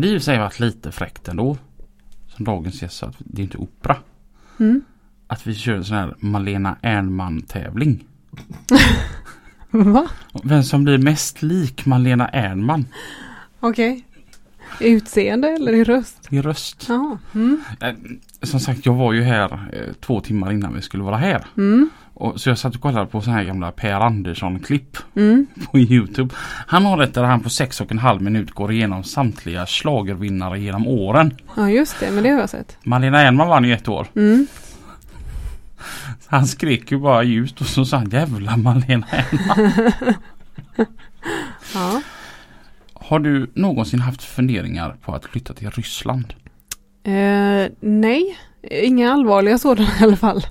Det hade ju sig varit lite fräckt ändå. Som dagens gäst sa att det är inte opera. Mm. Att vi kör en sån här Malena Ernman tävling. Va? Vem som blir mest lik Malena Ernman Okej. I Utseende eller i röst? i röst. Mm. Eh, Som sagt jag var ju här eh, två timmar innan vi skulle vara här. Mm. Och, så jag satt och kollade på såna här gamla Per Andersson-klipp Mm. på Youtube. Han har ett där han på sex och en halv minut går igenom samtliga schlagervinnare genom åren. Ja just det, men det har jag sett. Malena Ernman vann ju ett år. Mm. Han skrek ju bara ljust och så sa han jävla Malena Ernman. Ja. Har du någonsin haft funderingar på att flytta till Ryssland? Eh, nej, inga allvarliga sådana i alla fall.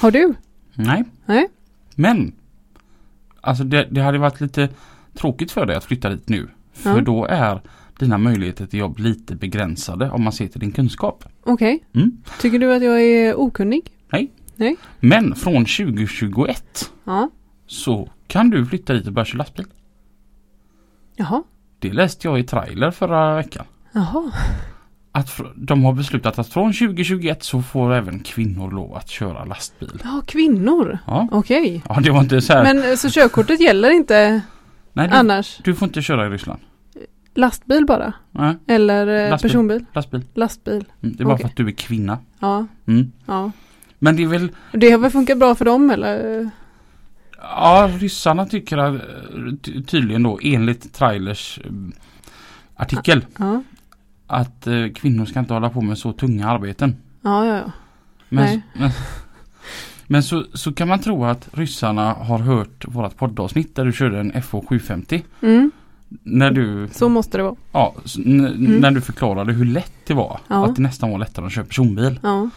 Har du? Nej. Nej. Men. Alltså det, det hade varit lite tråkigt för dig att flytta dit nu. För Ja. då är dina möjligheter till jobb lite begränsade om man ser till din kunskap. Okej. Mm. Tycker du att jag är okunnig? Men från 2021 Ja. så kan du flytta dit och börja köra lastbil. Jaha. Det läste jag i trailer förra veckan. Jaha. Att de har beslutat att från 2021 så får även kvinnor lov att köra lastbil. Ja, kvinnor. Ja, Okej. ja det var inte så här. Men eh, så körkortet gäller inte Nej, du, annars? du får inte köra i Ryssland. Lastbil bara? Nej, Eller eh, Lastbil. personbil? lastbil. Lastbil. Mm, det är bara Okej. för att du är kvinna. Ja. Mm. Ja. Men det är väl, Det har väl funkat bra för dem eller? ja ryssarna tycker att, eh, ty- tydligen då enligt trailers eh, artikel Ja. Att eh, kvinnor ska inte hålla på med så tunga arbeten. Ja, ja, ja. Men, men, men så, så kan man tro att ryssarna har hört vårat poddavsnitt där du körde en FH 750. Mm. När du, Så måste det vara. ja, n- när du förklarade hur lätt det var. Ja. Att det nästan var lättare att köra personbil. Ja.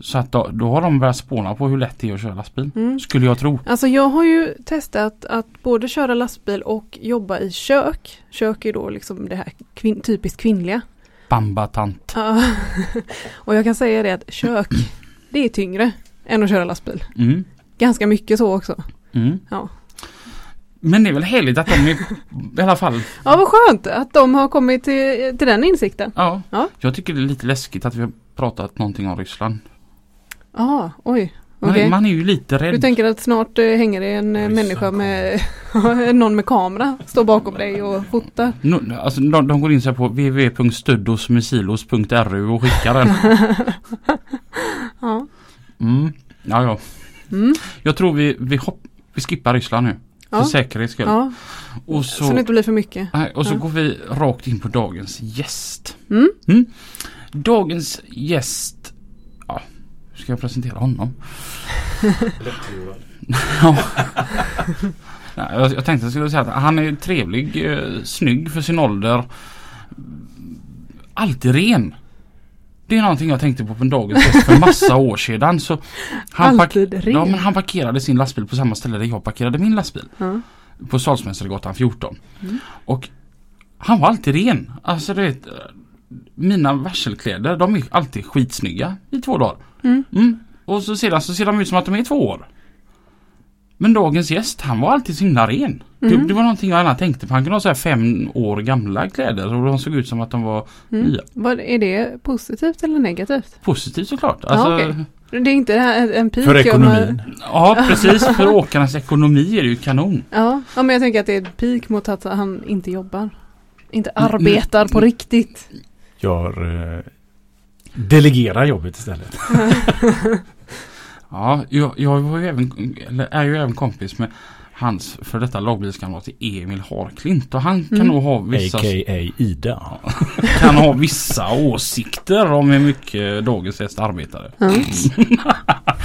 Så att då, då har de börjat spåna på hur lätt det är att köra lastbil. Mm. Skulle jag tro. Alltså jag har ju testat att både köra lastbil och jobba i kök. Kök är då liksom det här kvin- typiskt kvinnliga. Bambatant. Ja. och jag kan säga det att kök, det är tyngre än att köra lastbil. Mm. Ganska mycket så också. Mm. Ja. Men det är väl härligt att de är, i alla fall, Ja, vad skönt att de har kommit till, till den insikten. ja. Ja. Jag tycker det är lite läskigt att vi har pratat någonting om Ryssland. Ja, oj. Man, Okej. man är ju lite Du rädd. tänker att snart eh, hänger det en eh, Ryssarna människa med någon med kamera står bakom dig och fotar. No, alltså, de, de går in så här på www.studdosmissilos.ru och skickar den. Ja. Mm. Ja, ja. Mm. Jag tror vi, vi, hopp, vi skippar Ryssland nu. Ja. För säkerhets skull. ja, Och så så, det inte blir för mycket. nej, och så Ja. går vi rakt in på dagens gäst. Mm. Dagens gäst, hur ska jag presentera honom? ja. Nej, jag, jag tänkte att jag skulle säga att han är trevlig, eh, snygg för sin ålder. Alltid ren. Det är någonting jag tänkte på på dagens gäst för massa år sedan. Så han, Alltid ren. ja, men han parkerade sin lastbil på samma ställe där jag parkerade min lastbil. Ja. På Salsmästargatan 14. Mm. Och han var alltid ren. Alltså du vet, eh, mina varselkläder de är alltid skitsnygga i två dagar. Mm. Mm. Och så sedan så ser de ut som att de är två år. Men dagens gäst han var alltid så himla ren. Det, Mm. det var någonting jag gärna tänkte på. Han kunde ha så här fem år gamla kläder och de såg ut som att de var Mm. nya. Vad, är det positivt eller negativt? Positivt såklart. Alltså, okej. Det är inte det en pik? För om- ekonomin. Ja precis, för åkarnas ekonomi är det ju kanon. Ja, ja, men jag tänker att det är ett pik mot att han inte jobbar. Inte Mm, arbetar på mm. riktigt. Jag delegerar jobbet istället. Ja, jag, jag var ju även, eller är ju även kompis med hans för detta lagbilskamrat Emil Harklint och han kan Mm. nog ha vissa, A.k.a. Ida. kan ha vissa åsikter om hur mycket dagens gäst arbetade. Ja.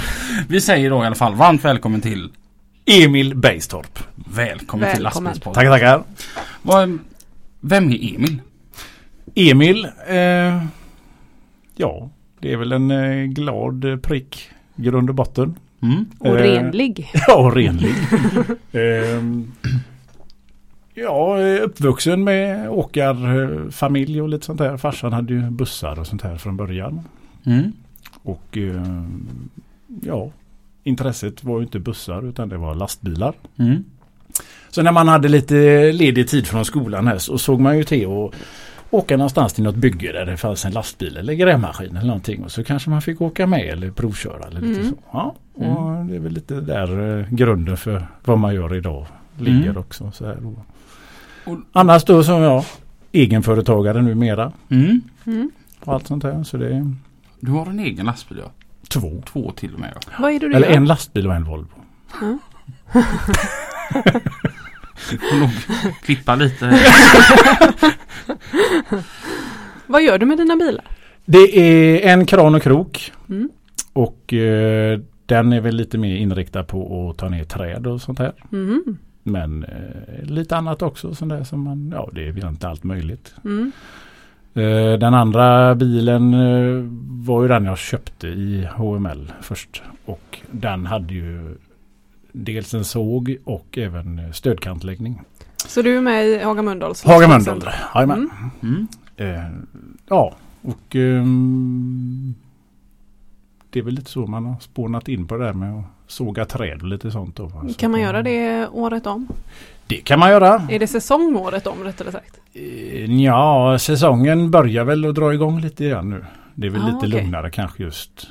Vi säger då i alla fall varmt välkommen till Emil Bergstorp. Välkommen, till Välkommen. lastbilspodden. Tackar, tackar. Vad- Vem är Emil? Emil, eh, ja, det är väl en eh, glad eh, prick grund och botten. Mm. Och Eh, renlig. Ja, och renlig. Ehm, ja, eh, uppvuxen med åkarfamilj och lite sånt där. Farsan hade ju bussar och sånt här från början. Mm. Och eh, ja, intresset var ju inte bussar utan det var lastbilar. Mm. Så när man hade lite ledig tid från skolan här så såg man ju till att åka någonstans till något bygge där det fanns en lastbil eller grävmaskin eller någonting. Och så kanske man fick åka med eller provköra eller lite Mm. så. Ja, och det är väl lite där eh, grunden för vad man gör idag ligger Mm. också. Så här. Och- Annars då som jag egenföretagare numera Mm. Mm. och allt sånt här. Så det är Du har en egen lastbil ja. två. Två till och med ja. Vad är det du Eller gör? en lastbil och en Volvo. Du får nog klippa lite. Vad gör du med dina bilar? Det är en kran och krok. Mm. Och eh, den är väl lite mer inriktad på att ta ner träd och sånt här. Mm. Men eh, lite annat också sånt där som man, ja det är väl inte allt möjligt. Mm. Eh, den andra bilen eh, var ju den jag köpte i HML först. Och den hade ju dels en såg och även eh, stödkantläggning. Så du är med i Haga Mölndals? Haga Mölndal, jajamän. Mm. Mm. Eh, ja, och ehm, det är väl lite så man har spånat in på det där med att såga träd och lite sånt. Då. Så Kan man göra det året om? Det kan man göra. Är det säsong året om rättare sagt? Eh, Ja, säsongen börjar väl att dra igång lite grann nu. Det är väl Ah, lite okej. lugnare kanske just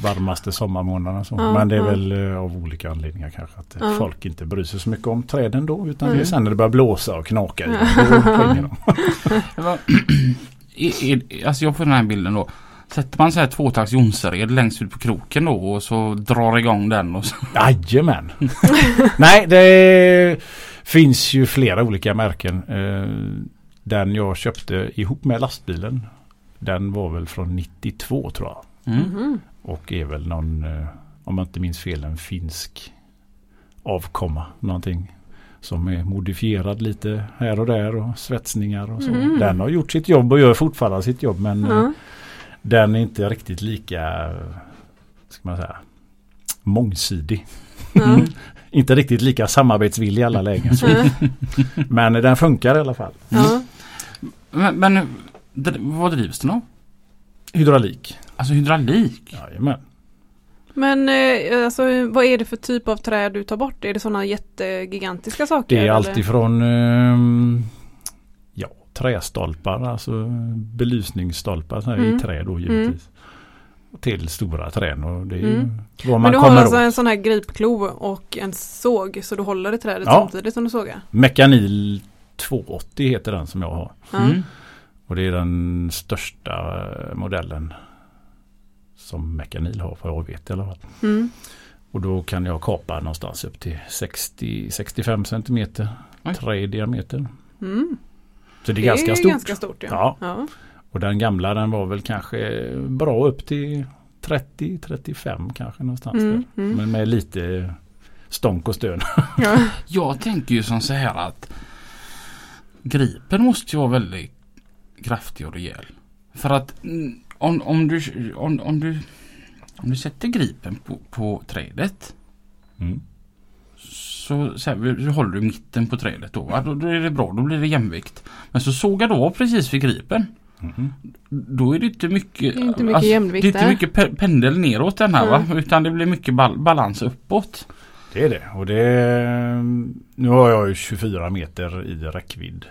varmaste sommarmånaderna. Så. Ja, Men det är ja. väl eh, av olika anledningar kanske att Ja. folk inte bryr sig så mycket om träden då. Utan det är Nej. sen när det börjar blåsa och knaka i dem. Alltså jag får den här bilden då. Sätter man så här tvåtakts Jonsered längst ut på kroken då och så drar igång den och så. Jajamän. Nej, det finns ju flera olika märken. Eh, Den jag köpte ihop med lastbilen. Den var väl från 92 tror jag. Mm. Och är väl någon, eh, om jag inte minns fel, en finsk avkomma. Någonting som är modifierad lite här och där och svetsningar och så. Mhm. Den har gjort sitt jobb och gör fortfarande sitt jobb men eh, Ja. den är inte riktigt lika, eh, ska man säga, mångsidig. Mm. Inte riktigt lika samarbetsvillig i alla lägen. Men den funkar i alla fall. Ja. Men, men vad drivs den av? Hydraulik. Alltså hydraulik? Jajamän. Men eh, alltså, vad är det för typ av träd du tar bort? Är det sådana jättegigantiska saker? Det är alltifrån ehm, ja, trästolpar, alltså belysningsstolpar så här, Mm. i trä då givetvis. Till stora trän och det är Mm. vad man Men du har kommer alltså åt. en sån här gripklo och en såg så du håller i trädet Ja. samtidigt som du sågar? Mekanil 280 heter den som jag har. Mm. Och det är den största eh, modellen som Mekanil har jag vet i alla fall. Mm. Och då kan jag kapa någonstans upp till 60-65 centimeter Oj. trä i diameter. Mm. Så det är ganska ju stort. ganska stort ja. Ja. Ja. Och den gamla den var väl kanske bra upp till 30-35 kanske någonstans Mm. där. Mm. Men med lite stånk och stön. Ja. Jag tänker ju som så här att Gripen måste ju vara väldigt kraftig och rejäl. För att om, om, du, om, om, du, om du sätter gripen på, på trädet Mm. så, så här, du håller du mitten på trädet då, va? då, då är det bra, då blir det jämvikt. Men så sågar du av precis vid gripen. Mhm. Då är det inte mycket, Det inte mycket jämvikt det är inte där. mycket pe- pendel neråt den här va? Utan det blir mycket bal- balans uppåt. Det är det. Och det nu har jag ju 24 meter i räckvidd.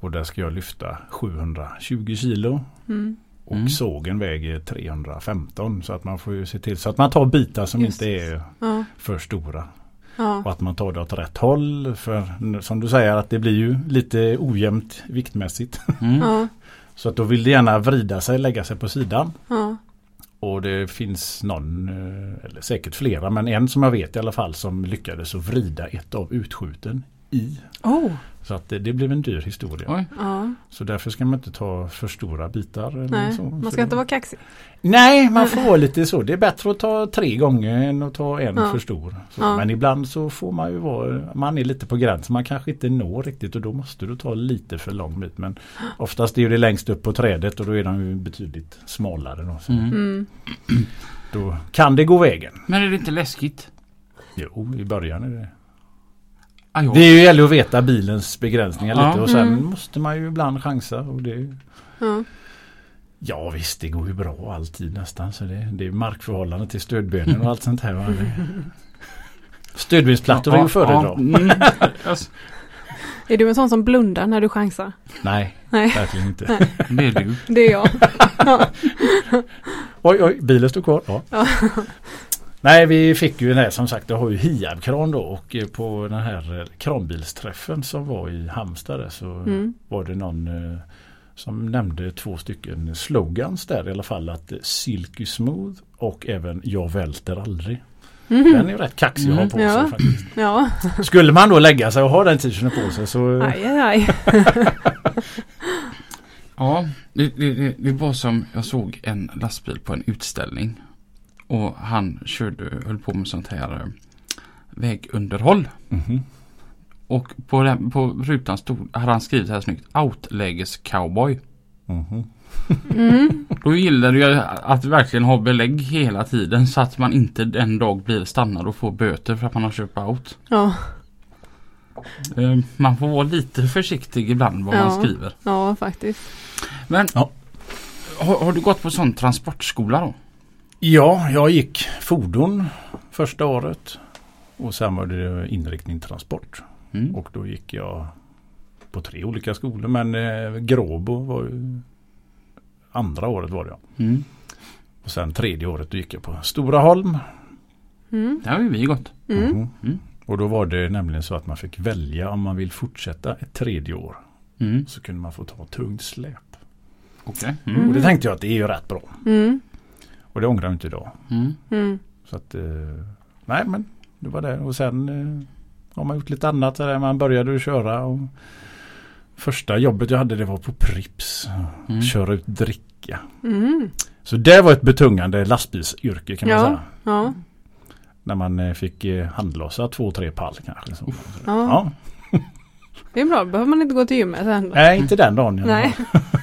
Och där ska jag lyfta 720 kilo. Mm. Och Mm. sågen väger 315. Så att man får ju se till så att man tar bitar som Just inte är Ja. för stora. Ja. Och att man tar det åt rätt håll. För som du säger att det blir ju lite ojämnt viktmässigt. Mm. Ja. Så att då vill det gärna vrida sig, lägga sig på sidan. Och det finns någon, eh, eller säkert flera, men en som jag vet i alla fall som lyckades att vrida ett av utskjuten i. Oh, Så att det, det blev en dyr historia. Oj. ja. Så därför ska man inte ta för stora bitar. Eller Nej, så. man Så ska inte vara kaxig. Nej, man får vara lite så. Det är bättre att ta tre gånger än att ta en Ja. för stor. Så, Ja. Men ibland så får man ju vara, man är lite på gränsen. Man kanske inte når riktigt och då måste du ta lite för lång bit. Men oftast är det längst upp på trädet och då är de ju betydligt smalare. Då, så Mm. Mm. då kan det gå vägen. Men är det inte läskigt? Jo, i början är det. Ah, ja. Det är ju gäller att veta bilens begränsningar Ja. lite och sen Mm. måste man ju ibland chansa. Och det, Ja. ja visst, det går ju bra alltid nästan. Så det, det är markförhållande till stödbenen och allt sånt här. Stödbensplattor är ju att föredra. Ja, mm. Är du en sån som blundar när du chansar? Nej, Nej. verkligen inte. Nej. det är du. Det är jag. Oj, oj, bilen står kvar. Ja. Ja. Nej, vi fick ju här som sagt, jag har ju Hiab-kran då och eh, på den här eh, kranbilsträffen som var i Halmstad så Mm. var det någon eh, som nämnde två stycken slogans där i alla fall att Silky Smooth och även Jag välter aldrig. Den är ju rätt kaxig att ha på Mm, ja. sig faktiskt. Ja, Skulle man då lägga sig och ha den t-shirten på sig så aj, aj, aj. Ja, det, det, det, det var som jag såg en lastbil på en utställning. Och han körde, höll på med sånt här eh, vägunderhåll. Mhm. Och på, den, på rutan stod, hade han skrivit här snyggt Outläges cowboy. Mhm. Mm. Då gillar det ju att verkligen ha belägg hela tiden så att man inte en dag blir stannad och får böter för att man har köpt out. Ja, Eh, Man får vara lite försiktig ibland vad Ja. man skriver. ja, faktiskt. Men Ja. har, har du gått på sån transportskola då? Ja, jag gick fordon första året och sen var det inriktning transport. Mm. Och då gick jag på tre olika skolor men eh, Gråbo var ju andra året var det ja. Mm. Och sen tredje året då gick jag på Stora Holm. Mm. Det har ju vi gått. Mm. Mhm. Mm. Och då var det nämligen så att man fick välja om man vill fortsätta ett tredje år. Mm. Så kunde man få ta tungt släp. Okej. Mm. Mm. Och det tänkte jag att det är ju rätt bra. Och det ångrar jag inte idag. Mm. Mm. Så att, eh, nej men det var det. Och sen eh, har man gjort lite annat. Så där. Man började ju köra. Och första jobbet jag hade det var på Prips. Mm. Köra ut dricka. Mm. Så det var ett betungande lastbilsyrke kan man Ja. säga. Ja. När man eh, fick handlossa två, tre pall kanske. Så. Ja. Ja. Det är bra, behöver man inte gå till gymmet sen. Nej, inte den dagen. Nej.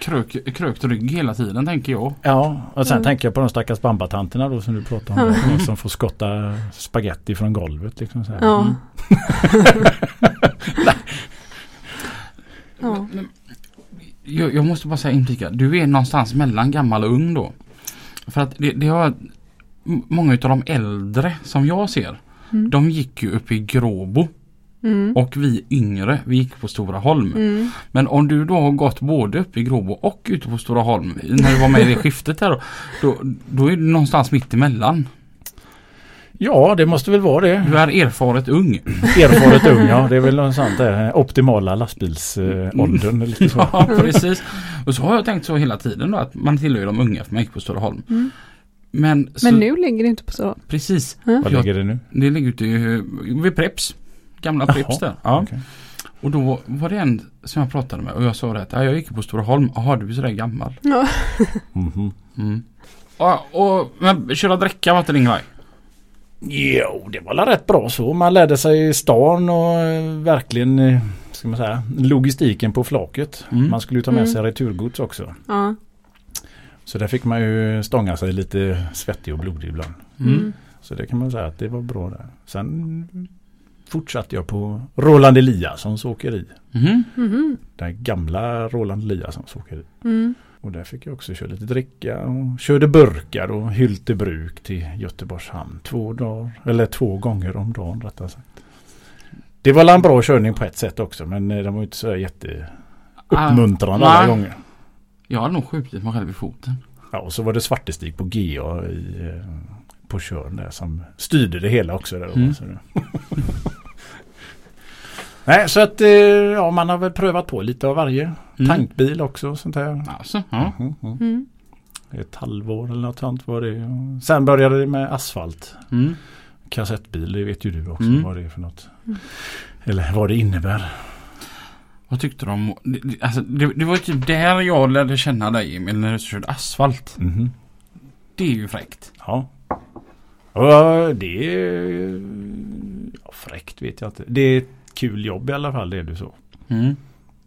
Krök, krökt rygg hela tiden tänker jag. Ja, och sen Mm. tänker jag på de stackars bambatanterna då som du pratade om. där, Som får skotta spaghetti från golvet. Liksom så här. Ja. Mm. ja. jag. Jag måste bara säga inflika. Du är någonstans mellan gammal och ung då. För att det, det har Många utav de äldre som jag ser. Mm. De gick ju upp i Gråbo. Mm. Och vi yngre, vi gick på Stora Holm. Mm. Men om du då har gått både uppe i Gråbo och ute på Stora Holm. När du var med i det skiftet där då. Då, då är du någonstans mitt emellan. Ja, det måste väl vara det. Du är erfaret ung. Erfaret ung, ja. Det är väl något sånt där. Optimala lastbilsåldern. så. Ja, precis. Och så har jag tänkt så hela tiden då att man tillhör de unga för man gick på Stora Holm. Mm. Men, så, Men nu ligger det inte på så. Precis. Vad Jag- ligger det nu? Det ligger ute vid Preps. Gamla Preps där. Ja. okej. Och då var det en som jag pratade med och jag sa det att ja, jag gick på Stora Holm. Jaha, du är sådär gammal. Ja. Mhm. Mm. Ja, och, men köra dräcka var inte din grej? Jo, det var väl rätt bra så. Man lärde sig i stan och eh, verkligen eh, ska man säga, logistiken på flaket. Mm. Man skulle ju ta med Mm. sig returgods också. Ja. Så där fick man ju stånga sig lite svettig och blodig ibland. Mm. Så det kan man säga att det var bra där. Sen fortsatte jag på Roland Eliassons åkeri. Mhm. Mhm. Det gamla Roland Eliassons åkeri. Mm. Och där fick jag också köra lite dricka och körde burkar och Hyltebruk till Göteborgs hamn. Två dagar, eller två gånger om dagen rättare sagt. Det var en bra körning på ett sätt också men eh, den var ju inte så jätte uppmuntrande Ah, alla gånger. Jag hade nog skjutit mig själv i foten. Ja, och så var det Svartestig på GA i, eh, på Tjörn där som styrde det hela också. Där, Mm. Nej, så att eh, ja, man har väl prövat på lite av varje. Mm. Tankbil också sånt här. Alltså, ja. Mhm, mhm. Mm. Ett halvår eller något sånt var det. Och Sen började det med asfalt. Mm. Kassettbil, det vet ju du också Mm. vad det är för något. Mm. Eller vad det innebär. Vad tyckte du om... Alltså, det, det var ju typ där jag lärde känna dig Emil när du körde asfalt. Mhm. Det är ju fräckt. Ja. Ja, det är... Ja, fräckt vet jag inte. Det kul jobb i alla fall, det är det så. Mm.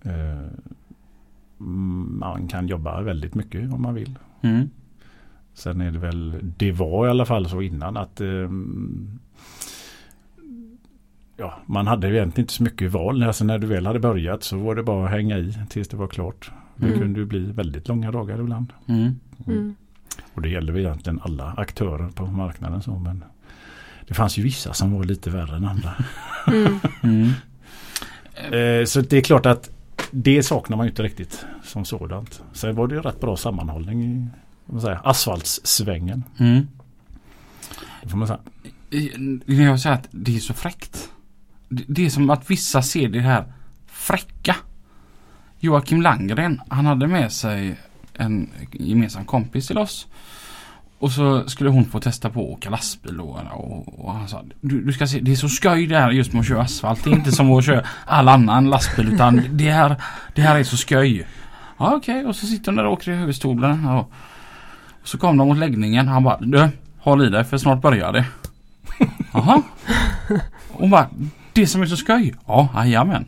Eh, Man kan jobba väldigt mycket om man vill. Mm. Sen är det väl, det var i alla fall så innan att ehm, ja, man hade egentligen inte så mycket val. Alltså när du väl hade börjat så var det bara att hänga i tills det var klart. Det Mm. kunde ju bli väldigt långa dagar ibland. Mm. Mm. Och det gäller väl egentligen alla aktörer på marknaden. Så, men det fanns ju vissa som var lite värre än andra. Mm. Mm. Eh, så det är klart att det saknar man ju inte riktigt som sådant. Sen var det ju rätt bra sammanhållning i asfaltssvängen. Mm. Det får man säga. När jag säger att det är så fräckt. Det, det är som att vissa ser det här fräcka. Joakim Langgren, han hade med sig en gemensam kompis till oss. Och så skulle hon få testa på att åka lastbil då, och, och han sa du, du ska se, det är så skoj det här just med att köra asfalt. Det är inte som att köra all annan lastbil utan det här, det här är så skoj. Ja okej och så sitter hon där och åker i högerstolen. Och, och så kom de mot läggningen. Han bara du, håll i dig för snart börjar det. Jaha. Hon bara, det som är så skoj? Ja, jajamän.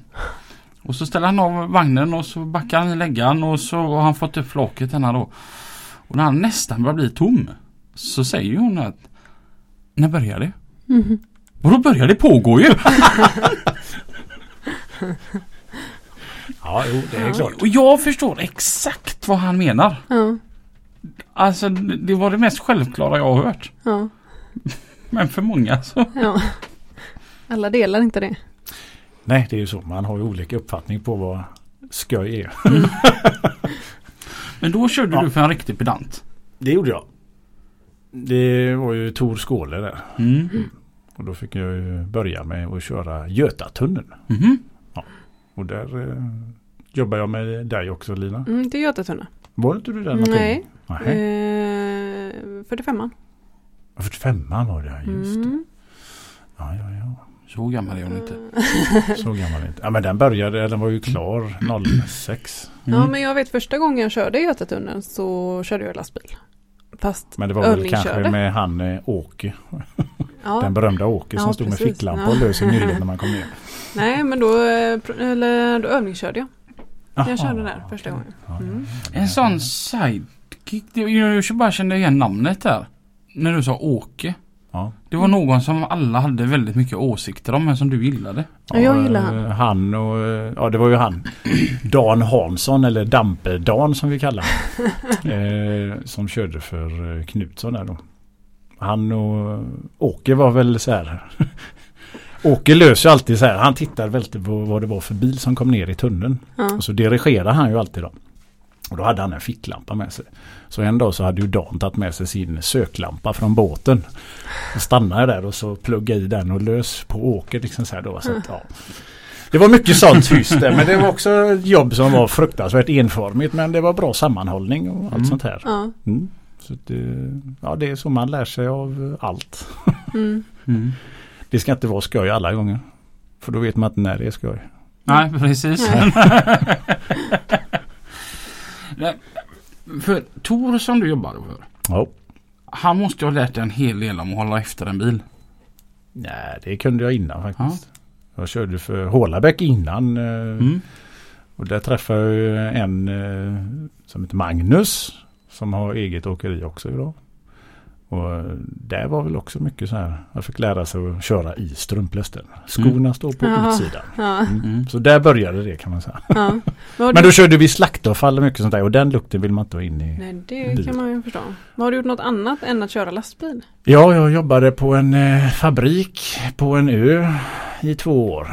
Och så ställer han av vagnen och så backar han i läggan och så har han fått upp flaket denna då. Och när han nästan börjar bli tom så säger hon att När börjar det? Mhm. Och då börjar det pågå ju! Ja, jo, det är klart. Och jag förstår exakt vad han menar. Ja, Alltså det var det mest självklara jag har hört. ja, Men för många så. ja. Alla delar inte det. Nej, det är ju så. Man har ju olika uppfattning på vad skoj är. Men då körde Ja. du för en riktig pedant. Det gjorde jag. Det var ju Tor Skåle där. Mm. Och då fick jag ju börja med att köra Götatunneln. Mhm. Och där eh, jobbar jag med dig också Lina. Mm, det är Götatunna. Var inte du där någon Nej. gång? Nej. Eh, 45an. 45 var det, just det. Mm. Ja, ja, ja. Så gammal är hon inte. Så gammal är inte. Ja, men den började, den var ju klar 06. Mm. Ja men jag vet första gången jag körde Götatunneln så körde jag lastbil. Fast Men det var väl kanske med han eh, Åke. ja, Den berömda Åke som Ja, stod med precis. ficklampa Ja. och lös i nyllet när man kom ner. nej men då, eh, eller, då övningskörde jag. Jaha. Jag körde där första gången. Mm. En sån sidekick. jag bara kände igen namnet där. När du sa Åke. Ja. Det var någon som alla hade väldigt mycket åsikter om men som du gillade. Ja, jag gillar han. eh, Han och, eh, ja det var ju han. Dan Hansson eller Dampe-Dan som vi kallar honom. eh, Som körde för eh, Knutsson där då. Han och Åke var väl så här. Åke löser ju alltid så här. Han tittar väl alltid på vad det var för bil som kom ner i tunneln. Ja. Och så dirigerar han ju alltid då. Och då hade han en ficklampa med sig. Så en dag så hade ju Dan tagit med sig sin söklampa från båten. Och stannade där och så pluggade i den och lös på åker liksom så här då. Så att, ja. Det var mycket sånt tyst där men det var också ett jobb som var fruktansvärt enformigt men det var bra sammanhållning och allt Mm. sånt här. Ja. Mm. Så det, ja, det är så man lär sig av allt. Mm. Mm. Det ska inte vara skoj alla gånger. För då vet man inte när det är skoj. Nej precis. Nej. För Tor som du jobbade för. Ja. Han måste ju ha lärt dig en hel del om att hålla efter en bil. Nej, det kunde jag innan faktiskt. Jag körde för Hålabäck innan. eh, Mm. Och där träffade jag en eh, som heter Magnus. Som har eget åkeri också idag. Och där var väl också mycket så här. Jag fick lära sig att köra i strumplästen. Skorna står på Jaha. utsidan. Ja. Mm. Mm. Så där började det kan man säga. Ja. Men du- då körde vi slaktavfall och mycket sånt där. Och den lukten vill man inte ha in i. Nej det kan man ju förstå. Har du gjort något annat än att köra lastbil? Ja, jag jobbade på en eh, fabrik på en ö i två år.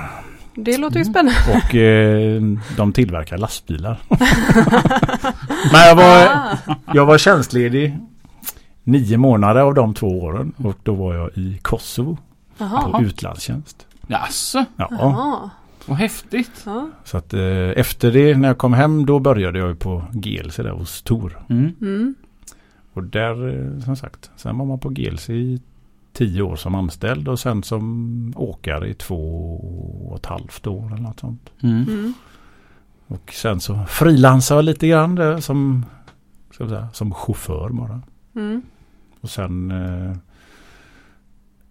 Det låter ju Mm. spännande. Och eh, de tillverkar lastbilar. Men jag var, Ah. jag var tjänstledig nio månader av de två åren. Och då var jag i Kosovo Jaha. på utlandstjänst. Jaså, Ja, Jaha. vad häftigt. Ja. så att eh, efter det när jag kom hem då började jag ju på GLC där hos Tor. Mm. Mm. Och där eh, som sagt, sen var man på GLC i tio år som anställd och sen som åkare i två och ett halvt år eller något sånt. Mm. Mm. Och sen så frilansade jag lite grann där som, ska säga, som chaufför bara. Mm. Och sen eh,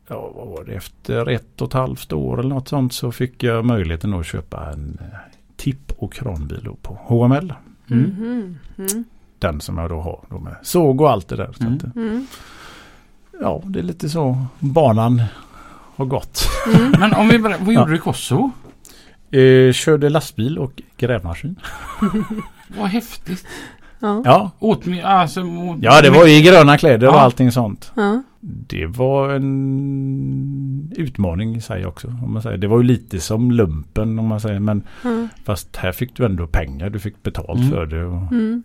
ja, vad var det? efter ett och ett halvt år eller något sånt så fick jag möjligheten att köpa en eh, tipp och kranbil på HML. Mm. Mhm. Mm. Den som jag då har då med såg och allt det där. Mm. att, eh, Mm. ja, det är lite så banan har gått. Mm. Men om vi börjar, vad Ja. gjorde du i Kosovo? Eh, körde lastbil och grävmaskin. Vad häftigt. Ja. Ja, Åt alltså, mot, ja det var i gröna kläder och Ja. allting sånt. Ja. Det var en utmaning i sig också. Om man säger. Det var ju lite som lumpen om man säger. Men Ja. fast här fick du ändå pengar. Du fick betalt Mm. för det och Mm.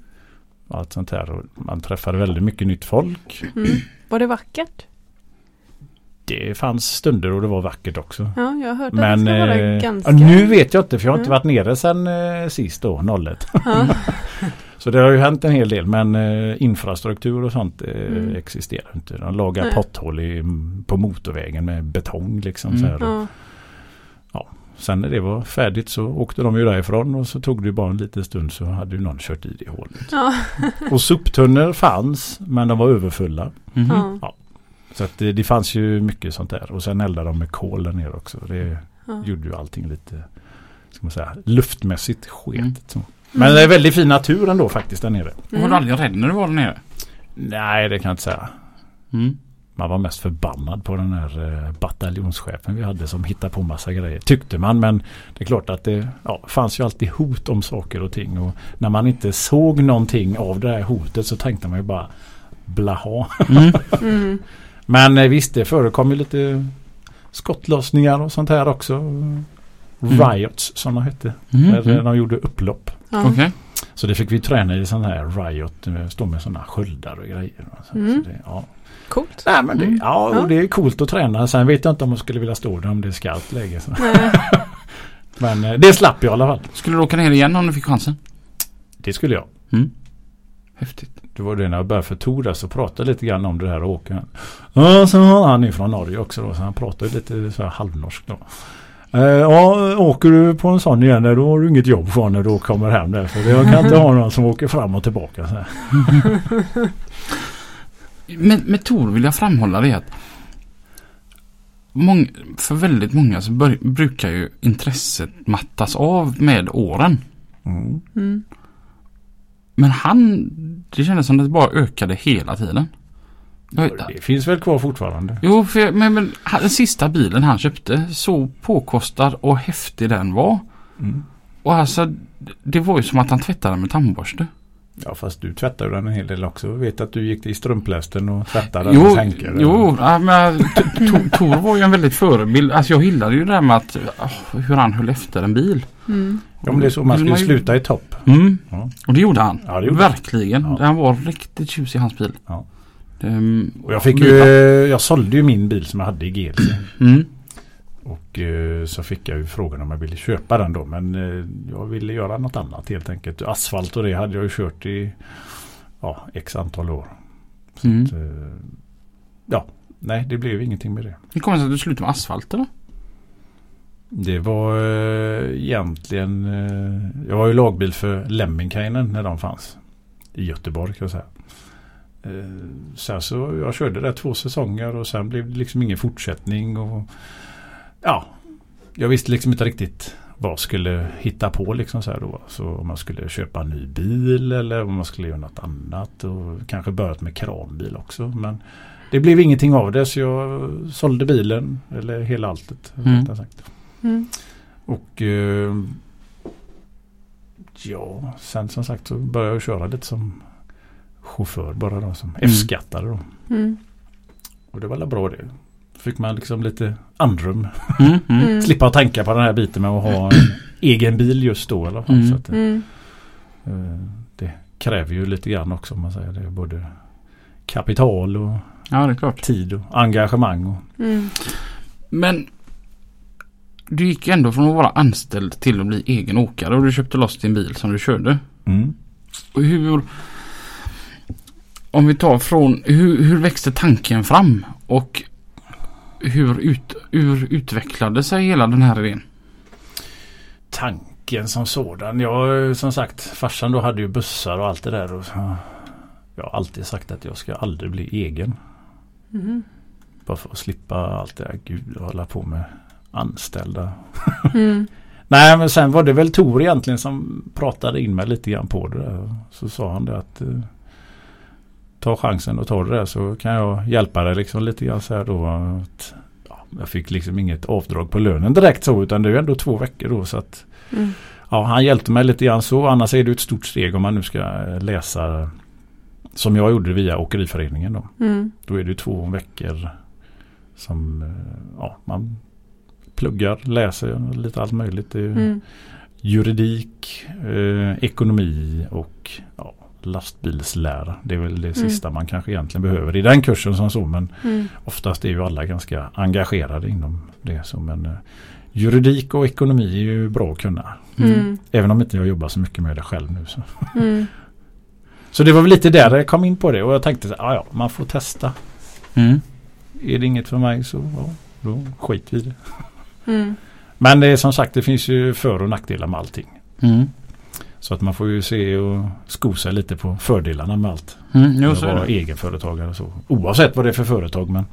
allt sånt här. Och man träffade väldigt mycket nytt folk. Mm. Var det vackert? Det fanns stunder och det var vackert också. Ja, jag har hört att Men det ska vara eh, ganska... nu vet jag inte för jag har inte Mm. varit nere sedan eh, sist då, 01. Ja. Så det har ju hänt en hel del men eh, infrastruktur och sånt eh, Mm. existerar inte. De lagar Nej. potthål i, på motorvägen med betong liksom. Mm. Så här. Och Ja. Sen när det var färdigt så åkte de ju därifrån och så tog det bara en liten stund så hade ju någon kört i det hålet. Ja. Och soptunnor fanns men de var överfulla. Mhm. Ja. Så att det, det fanns ju mycket sånt där. Och sen eldade de med kol där nere också. Det Ja. gjorde ju allting lite ska man säga, luftmässigt sketet. Mm. Men det är väldigt fin natur ändå faktiskt där nere. Var du aldrig rädd när du var där nere? Nej det kan jag inte säga. Mm. Man var mest förbannad på den här eh, bataljonschefen vi hade som hittade på massa grejer. Tyckte man men det är klart att det ja, fanns ju alltid hot om saker och ting. Och när man inte såg någonting av det här hotet så tänkte man ju bara blaha. Mm. Mm. Men eh, visst det förekom ju lite skottlossningar och sånt här också. Riots som de hette. Mm. Där Mm. de gjorde upplopp. Ja. Okej. Så det fick vi träna i sån här riot. eh, Stå med sådana sköldar och grejer. och Mm. så det, ja. Coolt. Nej, men det, Mm. ja, Ja. och det är coolt att träna. Sen vet jag inte om man skulle vilja stå där om det är skarpt läge. Men eh, det slapp jag i alla fall. Skulle du åka ner igen om du fick chansen? Det skulle jag. Mm. Häftigt. Det var det när jag började för Tor där så pratade jag lite grann om det här att åka. Ja, så har han är från Norge också då. Så han pratade lite så här halvnorskt då. Eh, ja, åker du på en sån igen då har du inget jobb kvar när du kommer hem där. För jag kan inte ha någon som åker fram och tillbaka. Så här. Med, med Tor vill jag framhålla det att för väldigt många så bör, brukar ju intresset mattas av med åren. Mm. Mm. Men han, det kändes som att det bara ökade hela tiden. Det finns väl kvar fortfarande. jo, för, jag- men, men den sista bilen han köpte, så påkostad och häftig den var. Mm. Och alltså, det var ju som att han tvättade med tandborste. Ja fast du tvättar ju den en hel del också. Jag vet att du gick till strumplästen och tvättade den Jo, hos Henke. jo ja, men Tor- var ju en väldigt förebild. Alltså jag gillade ju det där med att åh, hur han höll efter en bil. Mm. Ja men det är så man ju- sluta i topp. Mm. Ja. Och det gjorde han. Ja, det gjorde han. Verkligen. Ja. Han var riktigt tjusig hans bil. Ja. Ehm, Och jag fick ju, jag sålde ju min bil som jag hade i GLC. Mm. Och eh, så fick jag ju frågan om jag ville köpa den då. Men eh, jag ville göra något annat helt enkelt. Asfalt och det hade jag ju kört i ja, x antal år. Mm. Eh, ja, nej det blev ingenting med det. Hur kommer det sig att du slutade med asfalt eller? Det var eh, egentligen, jag var ju lagbil för Lemminkainen när de fanns. I Göteborg kan jag säga. Eh, sen så jag körde där två säsonger och sen blev det liksom ingen fortsättning. Och, ja, jag visste liksom inte riktigt vad jag skulle hitta på liksom så här då. Så om man skulle köpa en ny bil eller om man skulle göra något annat. Och kanske börjat med kranbil också. Men det blev ingenting av det så jag sålde bilen. Eller hela alltet. Mm. sagt. Mm. Och eh, ja, sen som sagt så började jag köra lite som chaufför bara då. Som F-skattare då. Mm. Och det var väl bra det. Fick man liksom lite andrum. Mm. Mm. Mm. Slippa tänka på den här biten med att ha en egen bil just då i alla fall. Mm. Så att, Mm. eh, det kräver ju lite grann också om man säger det. Både kapital och Ja det är klart. tid och engagemang. Och, Mm. Men du gick ändå från att vara anställd till att bli egen åkare och du köpte loss din bil som du körde. mm. Och hur om vi tar från hur, hur växte tanken fram och hur, ut, hur utvecklade sig hela den här idén? Tanken som sådan. Jag som sagt farsan då hade ju bussar och allt det där. Och, så- jag har alltid sagt att jag ska aldrig bli egen. Mm. Bara för att slippa allt det där. Gud, hålla på med anställda. Mm. Nej men sen var det väl Tor egentligen som pratade in mig lite grann på det där. Så sa han det att eh, ta chansen och ta det där så kan jag hjälpa dig liksom lite grann så här då. Att, ja, jag fick liksom inget avdrag på lönen direkt så utan det är ju ändå två veckor då så att Mm. ja, han hjälpte mig lite grann så. Annars är det ett stort steg om man nu ska läsa som jag gjorde via Åkeriföreningen då. Mm. Då är det två veckor som eh, ja, man pluggar, läser lite allt möjligt. Ju Mm. Juridik, eh, ekonomi och ja, lastbilslära. Det är väl det Mm. sista man kanske egentligen behöver i den kursen som så. Men Mm. oftast är ju alla ganska engagerade inom det. Så, men, eh, juridik och ekonomi är ju bra att kunna. Mm. Även om inte jag jobbar så mycket med det själv nu. Så, Mm. så det var väl lite där jag kom in på det och jag tänkte att ja, man får testa. Mm. Är det inget för mig så ja, då skit vi i det. Mm. Men det är som sagt det finns ju för och nackdelar med allting. Mm. Så att man får ju se och sko sig lite på fördelarna med allt. Mm. Jo, att så vara egenföretagare och så. Oavsett vad det är för företag men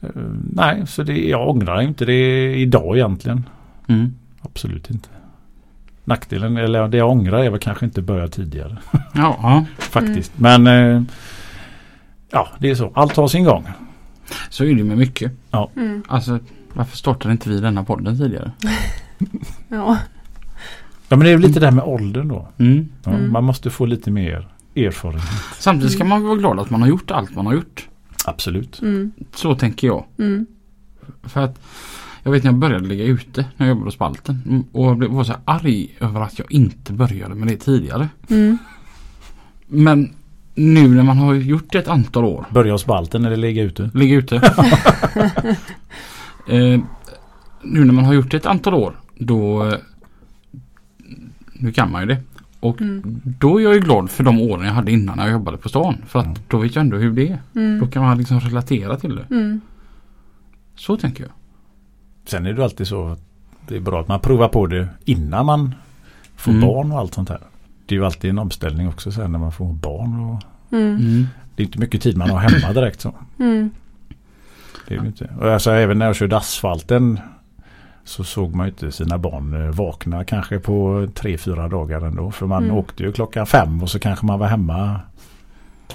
eh, Nej, så det, jag ångrar inte det idag egentligen. Mm. Absolut inte. Nackdelen, eller det jag ångrar är väl kanske inte börja tidigare Ja, ja, faktiskt. Men eh, ja, det är så. Allt har sin gång. så är det med mycket. Mm. Alltså varför startade inte vi denna podden tidigare? Ja. Ja men det är ju lite det här med åldern då. Mm. Ja, Mm. Man måste få lite mer erfarenhet. Samtidigt ska man vara glad att man har gjort allt man har gjort. Absolut. Mm. Så tänker jag. Mm. För att jag vet när jag började ligga ute när jag jobbade hos Spalten. Mm, Och jag blev- var så arg över att jag inte började med det tidigare. Mm. Men nu när man har gjort det ett antal år. Börja hos balten eller ligga ute. Ligga ute. eh, nu när man har gjort det ett antal år. Då eh, Nu kan man ju det. Och Mm. då är jag ju glad för de åren jag hade innan jag jobbade på stan. För att Mm. då vet jag ändå hur det är. Då Mm. kan man liksom relatera till det. Mm. Så tänker jag. Sen är det alltid så att det är bra att man provar på det innan man får Mm. barn och allt sånt här. Det är ju alltid en omställning också sen när man får barn. Och Mm. det är inte mycket tid man har hemma direkt. så. Mm. Det är det inte. Och alltså, även när jag körde asfalten så såg man ju inte sina barn eh, vakna kanske på tre, fyra dagar ändå. För man Mm. åkte ju klockan fem och så kanske man var hemma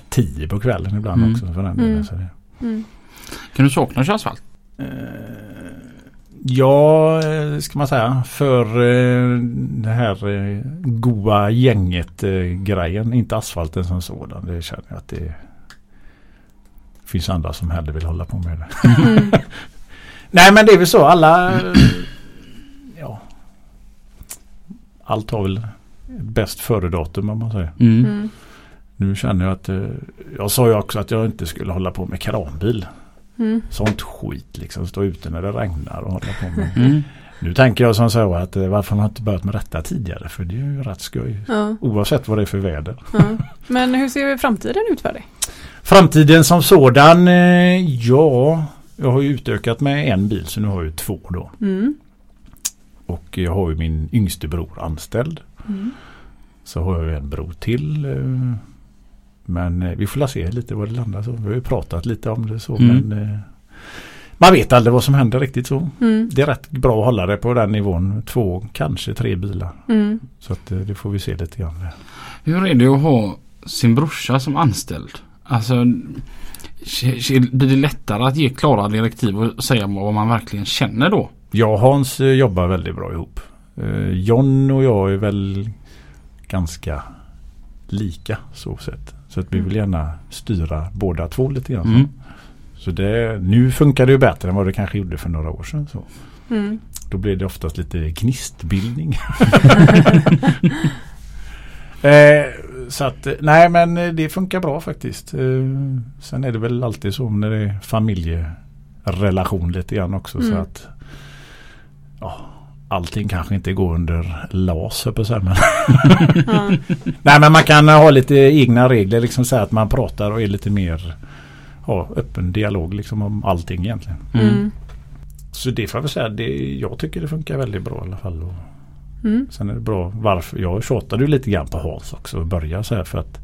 tio på kvällen ibland Mm. också. För den delen. Mm. Så det, Mm. Kan du sakna att köra asfalt? Ja, eh, ska man säga. För eh, det här goa gänget eh, grejen. Inte asfalten som sådan. Det känner jag att det finns andra som hellre vill hålla på med det. Mm. Nej men det är väl så. Alla... Ja. Allt har väl bäst före-datum om man säger. Mm. Mm. Nu känner jag att... eh, Jag sa ju också att jag inte skulle hålla på med kranbil. Mm. Sånt skit liksom. Stå ute när det regnar och hålla på med. Mm. Nu tänker jag som så att eh, varför har man inte börjat med detta tidigare? För det är ju rätt skoj. Ja. Oavsett vad det är för väder. Ja. Men hur ser framtiden ut för dig? Framtiden som sådan, eh, ja. Jag har ju utökat med en bil så nu har jag ju två då. Mm. Och jag har ju min yngste bror anställd. Mm. Så har jag ju en bror till. eh, Men eh, vi får se lite vad det landar så. Vi har ju pratat lite om det så. Mm. Men eh, man vet aldrig vad som händer riktigt så. Mm. Det är rätt bra att hålla det på den nivån. Två, kanske tre bilar. Mm. Så att det får vi se lite grann. Hur är det att ha sin brorsa som anställd? Alltså blir det lättare att ge klara direktiv och säga vad man verkligen känner då? Jag och Hans eh, jobbar väldigt bra ihop. Eh, John och jag är väl ganska lika så sett. Så att vi vill gärna styra båda två lite grann. Mm. Så det, nu funkar det ju bättre än vad det kanske gjorde för några år sedan. Så. Mm. Då blir det oftast lite gnistbildning. eh, så att eh, nej men eh, det funkar bra faktiskt. Eh, sen är det väl alltid så när det är familjerelation lite grann också. Så Mm. att ja, allting kanske inte går under LAS på att säga, men Ja. Nej men man kan ha lite egna regler. Liksom så här att man pratar och är lite mer ha öppen dialog liksom om allting egentligen. Mm. Mm. Så det får jag väl säga, det, jag tycker det funkar väldigt bra i alla fall. Och Mm. sen är det bra varför. Jag tjatade ju lite grann på Hans också och börja så här för att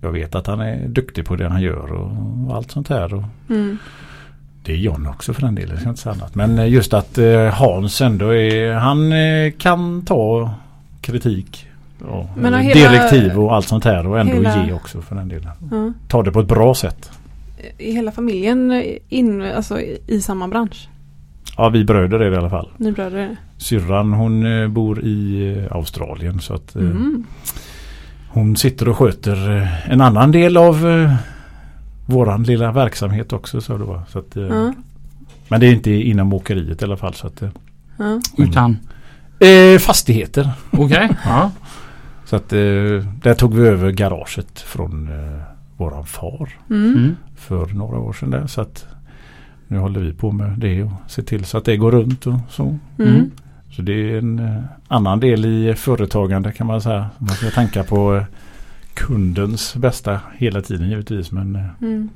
jag vet att han är duktig på det han gör och, och allt sånt här. Och Mm. det är John också för den delen, jag ska inte säga annat. Men eh, just att eh, Hans ändå är, han eh, kan ta kritik och eller hela- direktiv och allt sånt här och ändå hela- ge också för den delen. Ja. Ta det på ett bra sätt. Är hela familjen in, alltså, i samma bransch? Ja, vi bröder är det i alla fall. Ni bröder? Syrran hon eh, bor i eh, Australien så att eh, Mm. hon sitter och sköter en annan del av eh, våran lilla verksamhet också. Så det var. Så att, eh, Ja. Men det är inte inom åkeriet i alla fall. Så att, eh, Ja. Utan? eh, fastigheter. Okej. Ja. Så att eh, där tog vi över garaget från eh, våran far Mm. Mm. för några år sedan. Där, så att nu håller vi på med det och ser till så att det går runt och så. Mm. Mm. Så det är en eh, annan del i företagande kan man säga. Man ska tänka på eh, kundens bästa hela tiden givetvis. Men eh, Mm.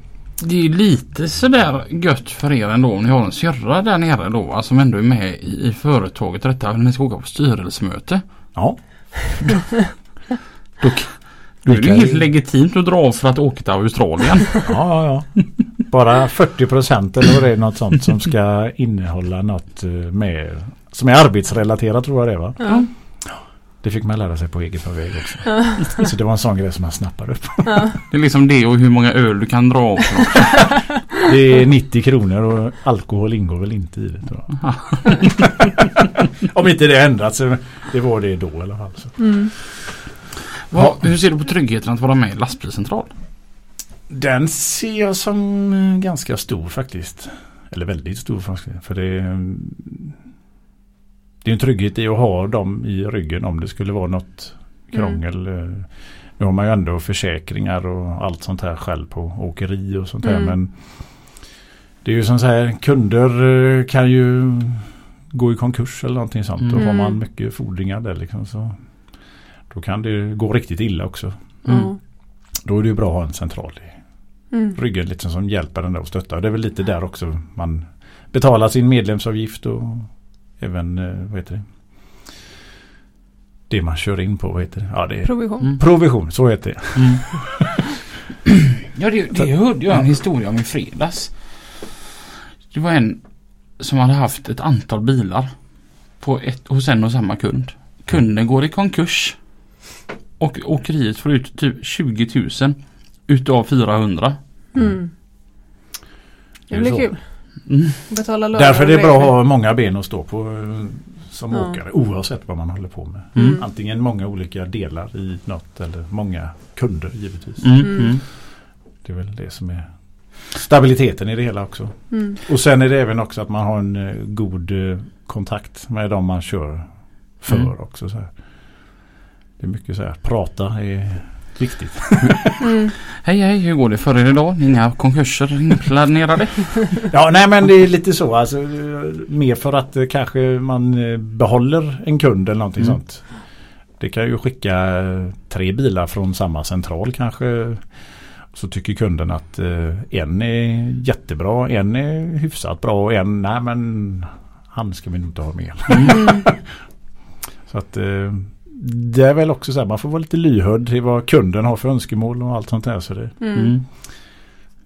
Det är ju lite sådär gött för er ändå om ni har en syrra där nere då va, som ändå är med i, i företaget. Detta när ni ska åka på styrelsemöte. ja. Då, Då är det helt legitimt att dra av för att åka till Australien. ja, ja, ja. Bara 40 procent eller vad det är något sånt som ska innehålla något eh, med som är arbetsrelaterat tror jag det var. Ja. Det fick man lära sig på eget väg också. Så det var en sån grej som man snappade upp. Ja. Det är liksom det och hur många öl du kan dra av. Det är 90 kronor och alkohol ingår väl inte i det. Tror jag. Om inte det ändrats. så Det var det då i alla fall. Så. Mm. Vad, hur ser du på tryggheten att vara med i lastbilscentral? Den ser jag som eh, ganska stor faktiskt. Eller väldigt stor faktiskt. För det mm, det är en trygghet i att ha dem i ryggen om det skulle vara något krångel. Eh, Nu har man ju ändå försäkringar och allt sånt här själv på åkeri och sånt här. Mm. Men det är ju som så här kunder eh, kan ju gå i konkurs eller någonting sånt. Då har Mm. man mycket fordringar där liksom. Så då kan det gå riktigt illa också. Ja. Då är det ju bra att ha en central i Mm. ryggen liksom som hjälper den där och stöttar. Det är väl lite där också man betalar sin medlemsavgift och även eh, vad heter det? Det man kör in på, vad heter det? Ja, det är Provision. Mm. provision, så heter det. Mm. ja det, det hörde jag en historia om i fredags. Det var en som hade haft ett antal bilar på ett, hos en och samma kund. Kunden går i konkurs och åkeriet får ut typ 20 000 utav 400. Mm. Det blir kul. Mm. Betala löner Därför är det bra att ha många ben att stå på eh, som Ja. åkare oavsett vad man håller på med. Mm. Antingen många olika delar i något eller många kunder givetvis. Mm. Mm. Mm. Det är väl det som är stabiliteten i det hela också. Mm. Och sen är det även också att man har en eh, god eh, kontakt med de man kör för Mm. också. Så här. Det är mycket så här, prata är viktigt. Mm. Hej hej, hur går det för er idag? Inga konkurser inplanerade? Ja, nej men det är lite så. Alltså, mer för att eh, kanske man eh, behåller en kund eller någonting Mm. sånt. Det kan ju skicka eh, tre bilar från samma central kanske. Så tycker kunden att en är jättebra, en är hyfsat bra och en, nej men han ska vi nog inte ha med. Mm. Så att det är väl också så här, man får vara lite lyhörd till vad kunden har för önskemål och allt sånt där. Så det, Mm. Mm.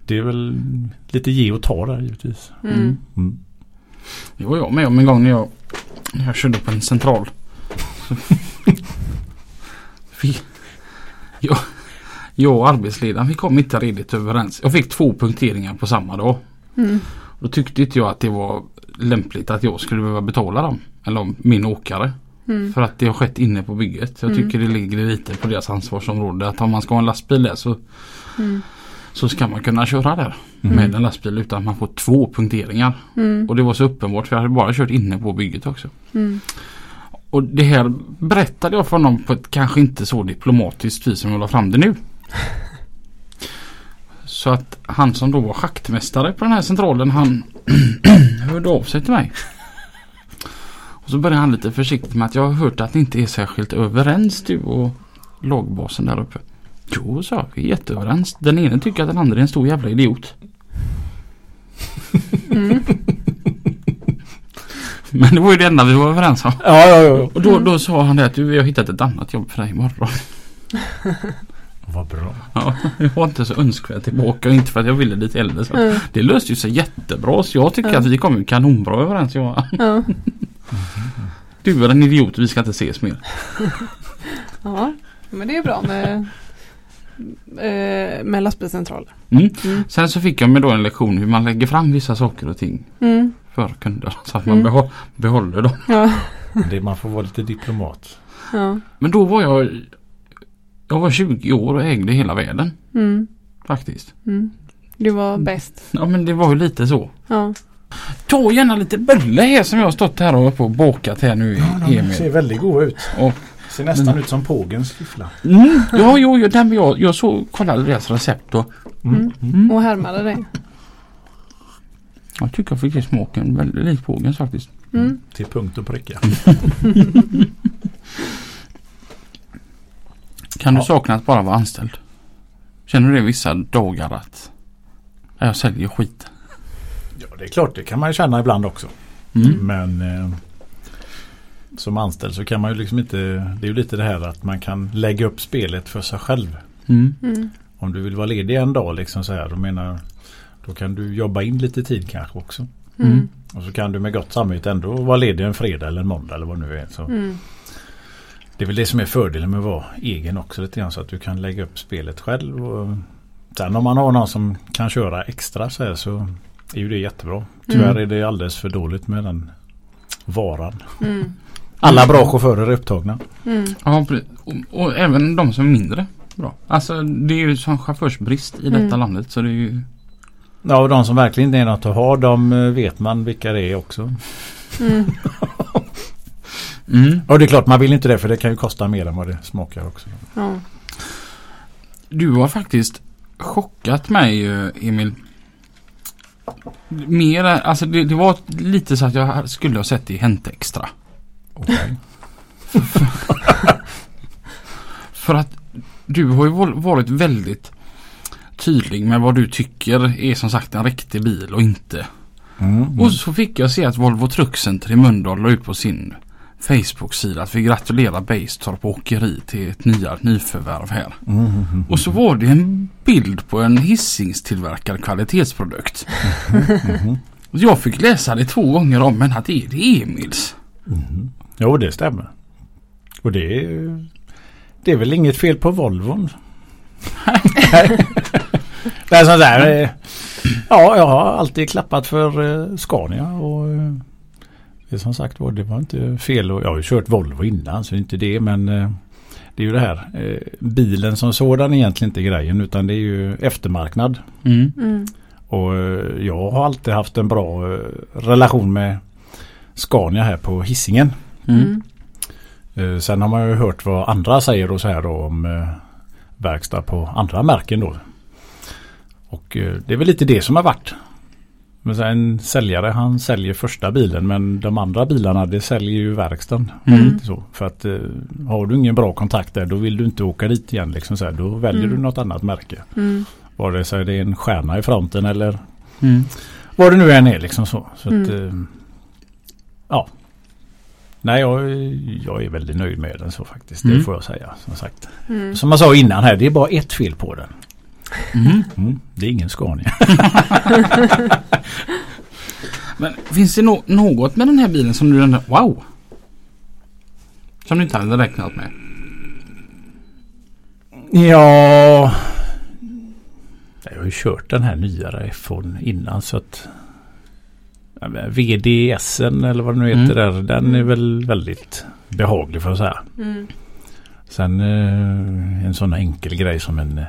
det är väl lite ge och ta där givetvis. Mm. Mm. Det var jag med om en gång när jag, när jag körde på en central. Vi, jag, jag och arbetsledaren vi kom inte riktigt överens. Jag fick två punkteringar på samma dag. Mm. Då tyckte inte jag att det var lämpligt att jag skulle behöva betala dem. Eller om min åkare. Mm. För att det har skett inne på bygget. Jag Mm. tycker det ligger lite på deras ansvarsområde. Att om man ska ha en lastbil där så, Mm. så ska man kunna köra där. Mm. Med en lastbil utan att man får två punkteringar. Mm. Och det var så uppenbart för jag hade bara kört inne på bygget också. Mm. Och det här berättade jag för honom på ett kanske inte så diplomatiskt vis som jag la fram det nu. Så att han som då var schaktmästare på den här centralen han hörde av sig till mig. Och så började han lite försiktigt med att jag har hört att ni inte är särskilt överens du och lagbasen där uppe. Jo, sa vi är jätteöverens. Den ene tycker att den andra är en stor jävla idiot. Mm. Men det var ju det enda vi var överens om. Ja, ja, ja. Och då, då sa han det att du, vi har hittat ett annat jobb för dig imorgon. Vad bra. Ja, det var inte så önskvärt tillbaka och inte för att jag ville lite äldre. Så. Mm. Det löste ju sig jättebra så jag tycker Ja. att vi kom kanonbra överens. Jag. Ja. Du är en idiot vi ska inte ses mer. ja, men det är bra med, eh, med lastbilscentraler. Mm. Mm. Sen så fick jag mig då en lektion hur man lägger fram vissa saker och ting Mm. för kunder. Så att man Mm. behå- behåller dem. Ja. Det, man får vara lite diplomat. Ja. Men då var jag Jag var 20 år och ägde hela världen Mm. faktiskt. Mm. Du var bäst. Ja men det var ju lite så. Ja. Ta gärna lite bulle här som jag har stått här och på och bakat här nu De Emil. ser väldigt goda ut. Och- Ser nästan ut som pågens fiffla. Mm, ja, jo, jo, den, jag, jag så kollade deras recept och Mm. mm, Och härmade dig. jag tycker jag fick smaken väldigt lik pågens faktiskt. Mm. Till punkt och pricka. Kan du Ja. sakna att bara vara anställd? Känner du det vissa dagar att ja, jag säljer skit? Det är klart. Det kan man ju känna ibland också. Mm. Men eh, som anställd så kan man ju liksom inte. Det är ju lite det här att man kan lägga upp spelet för sig själv. Mm. Mm. Om du vill vara ledig en dag liksom så här. Då menar då kan du jobba in lite tid kanske också. Mm. Och så kan du med gott samvete ändå vara ledig en fredag eller en måndag eller vad nu är. Så Mm. Det är väl det som är fördelen med att vara egen också lite grann så att du kan lägga upp spelet själv. Och sen om man har någon som kan köra extra så här så är ju det jättebra. Tyvärr Mm. är det alldeles för dåligt med den varan. Mm. Alla bra chaufförer är upptagna. Mm. Ja, och, och även de som är mindre bra. Alltså det är ju som chaufförsbrist i detta Mm. landet så det är ju Ja och de som verkligen inte är något att ha de eh, vet man vilka det är också. Mm. mm. Och det är klart man vill inte det för det kan ju kosta mer än vad det smakar också. Ja. Du har faktiskt chockat mig eh, Emil. Mer, alltså det, det var lite så att jag skulle ha sett det i Hänt Extra. Okej. För att du har ju varit väldigt tydlig med vad du tycker är som sagt en riktig bil och inte. Mm. Och så fick jag se att Volvo Truck Center i Mölndal la ut på sin Facebook-sida att vi gratulerar Basetorp Åkeri till ett nya nyförvärv här. Mm, mm, mm. Och så var det en bild på en hissingstillverkad kvalitetsprodukt. Och Jag fick läsa det två gånger om men att det är det Emils. Mhm. Jo det stämmer. Och det är, det är väl inget fel på Volvon. Det är sånt där. eh, Ja jag har alltid klappat för eh, Scania och eh, det är som sagt var det var inte fel. Och jag har ju kört Volvo innan så det är inte det men eh, det är ju det här. eh, Bilen som sådan är egentligen inte grejen utan det är ju eftermarknad. Mm. Mm. Och eh, jag har alltid haft en bra relation med Scania här på hissingen. Mm. Mm. Sen har man ju hört vad andra säger och så här då om verkstad på andra märken då. Och det är väl lite det som har varit. Men en säljare han säljer första bilen men de andra bilarna det säljer ju verkstaden. Mm. Så. För att eh, har du ingen bra kontakt där då vill du inte åka dit igen. Liksom så här, då väljer Mm. du något annat märke. Mm. Vare sig det är en stjärna i fronten eller Mm. vad det nu än är liksom så. så att, Mm. eh, ja. Nej jag, jag är väldigt nöjd med den så faktiskt. Mm. Det får jag säga. Som sagt. Mm. Som jag sa innan här, det är bara ett fel på den. Mm. Mm, det är ingen Scania. Men finns det no- något med den här bilen som du ändå, wow! Som du inte hade räknat med? ja. Jag har ju kört den här nyare F1 innan så att VDSen eller vad det nu heter där. Den är väl väldigt behaglig för att säga. Mm. Sen eh, en sån enkel grej som en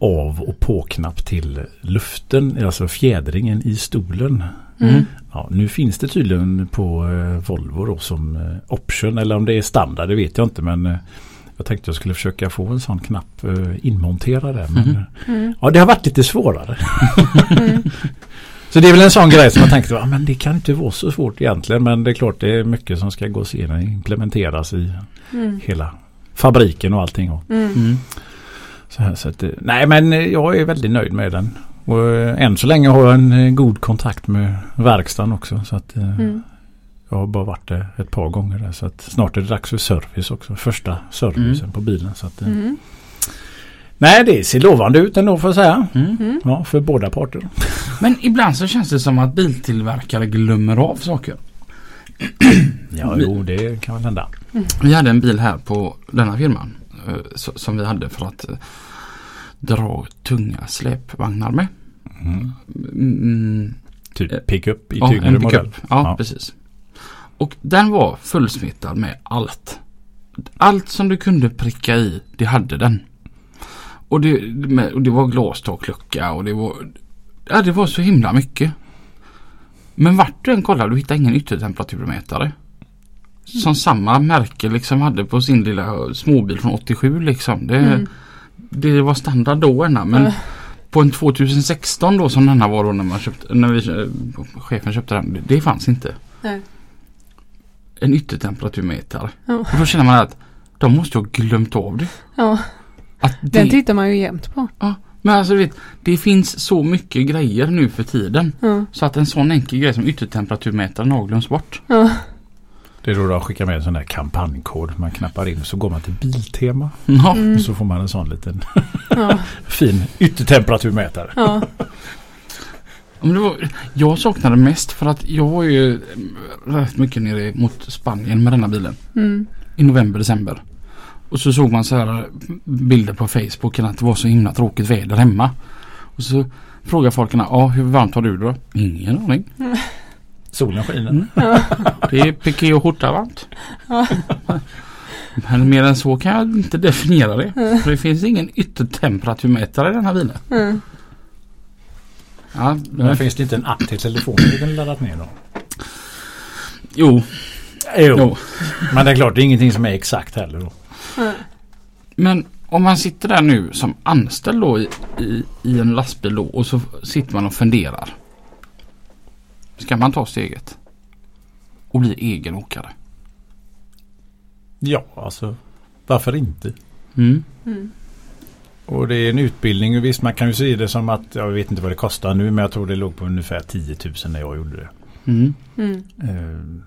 av och på-knapp till luften, alltså fjädringen i stolen. Mm. Ja, nu finns det tydligen på eh, Volvo då som eh, option eller om det är standard det vet jag inte men eh, jag tänkte jag skulle försöka få en sån knapp eh, inmonterad där. Men, eh, Mm. ja, det har varit lite svårare. Mm. Så det är väl en sån grej som jag tänkte, ja, men det kan inte vara så svårt egentligen. Men det är klart det är mycket som ska gås igenom, implementeras i Mm. hela fabriken och allting. Och, Mm. Mm. Så här, så att, eh, nej men eh, jag är väldigt nöjd med den. Och eh, än så länge har jag en god kontakt med verkstaden också. Så att, Mm. Jag har bara varit där ett par gånger där, så att snart är det dags för service också. Första servicen Mm. på bilen. Så att, Mm. Nej det ser lovande ut ändå får jag säga. Mm. Mm. Ja, för båda parter. Men ibland så känns det som att biltillverkare glömmer av saker. Ja, jo det kan väl hända. Vi hade en bil här på denna firman som vi hade för att eh, dra tunga släpvagnar med. Mm. Mm, Typ pickup i ja, tyngre en modell. Ja, Ja. precis. Och den var fullsmittad med allt. Allt som du kunde pricka i, det hade den. Och det, och det var glastaklucka och det var, ja, det var så himla mycket. Men vart du än kollade, du hittade ingen yttertemperaturmätare. Som samma märke liksom hade på sin lilla småbil från 87 liksom. Det, Mm. det var standard då ena men Äh. på en 2016 då som denna var då när man köpte, när vi, eh, chefen köpte den. det- Det fanns inte. Nej. En yttertemperaturmätare. Ja. Och då känner man att de måste ha glömt av det. Ja, Att den tittar man ju jämt på. men alltså vet, det finns så mycket grejer nu för tiden. Ja, Så att en sån enkel grej som yttertemperaturmätaren har glömts bort. ja, Det är då de skickar med en sån där kampanjkod. Man knappar in så går man till Biltema. Ja. mm, Och så får man en sån liten ja, fin yttertemperaturmätare. ja, Men det var, jag saknade mest för att jag var ju eh, rätt mycket nere mot Spanien med denna bilen. mm, I november, december. Och så såg man så här bilder på Facebook att det var så himla tråkigt väder hemma. Och så frågar folk ja hur varmt har du då? Ingen aning. Solen skiner. Mm. ja, Det är piké och skjorta varmt. Ja. Men mer än så kan jag inte definiera det. För det finns ingen yttertemperaturmätare i den här bilen. mm. Ja, Men finns det inte en app till telefonen du kan ladda ner då? jo, Jo. jo. Men det är klart det är ingenting som är exakt heller då. Ja. Men om man sitter där nu som anställd då i, i, i en lastbil då och så sitter man och funderar. Ska man ta steget? Och bli egen åkare? Ja, alltså varför inte? Mm. Mm. Och det är en utbildning och visst man kan ju se det som att jag vet inte vad det kostar nu men jag tror det låg på ungefär 10 000 när jag gjorde det. Mm. Mm. Eh,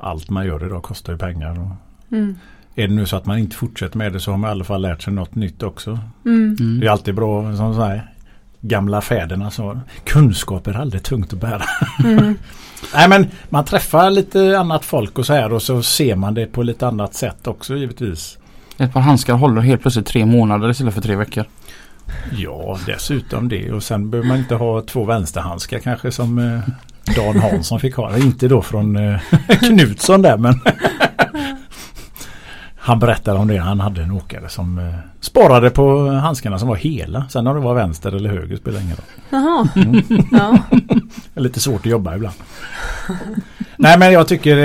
Allt man gör idag kostar ju pengar. Och Mm. är det nu så att man inte fortsätter med det så har man i alla fall lärt sig något nytt också. Mm. Mm. Det är alltid bra som så här gamla fäderna sa. Kunskap är aldrig tungt att bära. Mm. Nej men man träffar lite annat folk och så här och så ser man det på lite annat sätt också givetvis. Ett par handskar håller helt plötsligt tre månader istället för tre veckor. Ja dessutom det och sen behöver man inte ha två vänsterhandskar kanske som eh, Dan Hansson fick ha. Inte då från eh, Knutsson där men Han berättade om det. Han hade en åkare som eh, sparade på handskarna som var hela. Sen om det var vänster eller höger spelar ingen roll. Jaha. Mm. Ja. Det är lite svårt att jobba ibland. Nej men jag tycker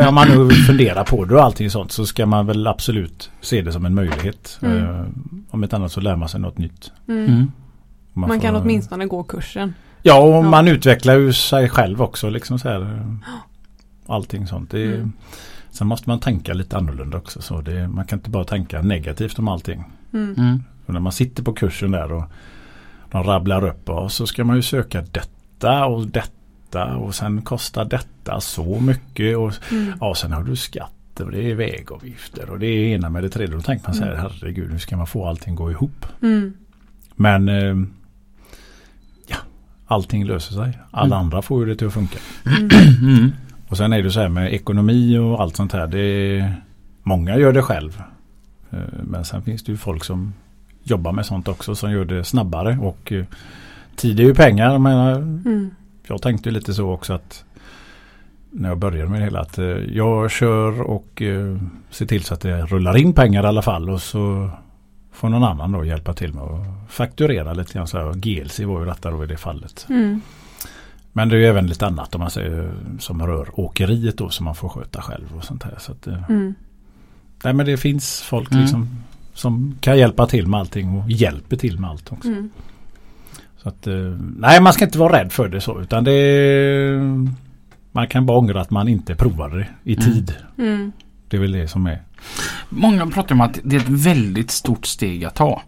eh, om man nu funderar på det och allting sånt så ska man väl absolut se det som en möjlighet. Mm. Eh, om inte annat så lär man sig något nytt. Mm. Mm. Man kan får- åtminstone gå kursen. Ja och Ja. man utvecklar ju sig själv också liksom så här. eh, Allting sånt. Det, Mm. Sen måste man tänka lite annorlunda också. Så det, man kan inte bara tänka negativt om allting. Mm. Mm. När man sitter på kursen där och de rabblar upp och så ska man ju söka detta och detta och sen kostar detta så mycket. Och Mm. ja, sen har du skatter och det är vägavgifter och det är ena med det tredje. Då tänker man så här, Mm. herregud hur ska man få allting gå ihop? Mm. Men eh, ja, allting löser sig. Alla Mm. andra får ju det till att funka. Och sen är det så här med ekonomi och allt sånt här. Det är, många gör det själv. Eh, Men sen finns det ju folk som jobbar med sånt också som gör det snabbare. Och eh, tid är ju pengar. Menar, Mm. jag tänkte lite så också att när jag började med det hela att eh, jag kör och ser till så att det rullar in pengar i alla fall. Och så får någon annan då hjälpa till med att fakturera lite grann. Så här. GLC var ju detta då i det fallet. Mm. Men det är ju även lite annat om man säger som rör åkeriet då som man får sköta själv och sånt här. Så att, eh, Mm. nej men det finns folk Mm. liksom som kan hjälpa till med allting och hjälper till med allt också. Mm. Så att, eh, nej man ska inte vara rädd för det så utan det man kan bara ångra att man inte provade det i Mm. tid. Mm. Det är väl det som är. Många pratar om att det är ett väldigt stort steg att ta.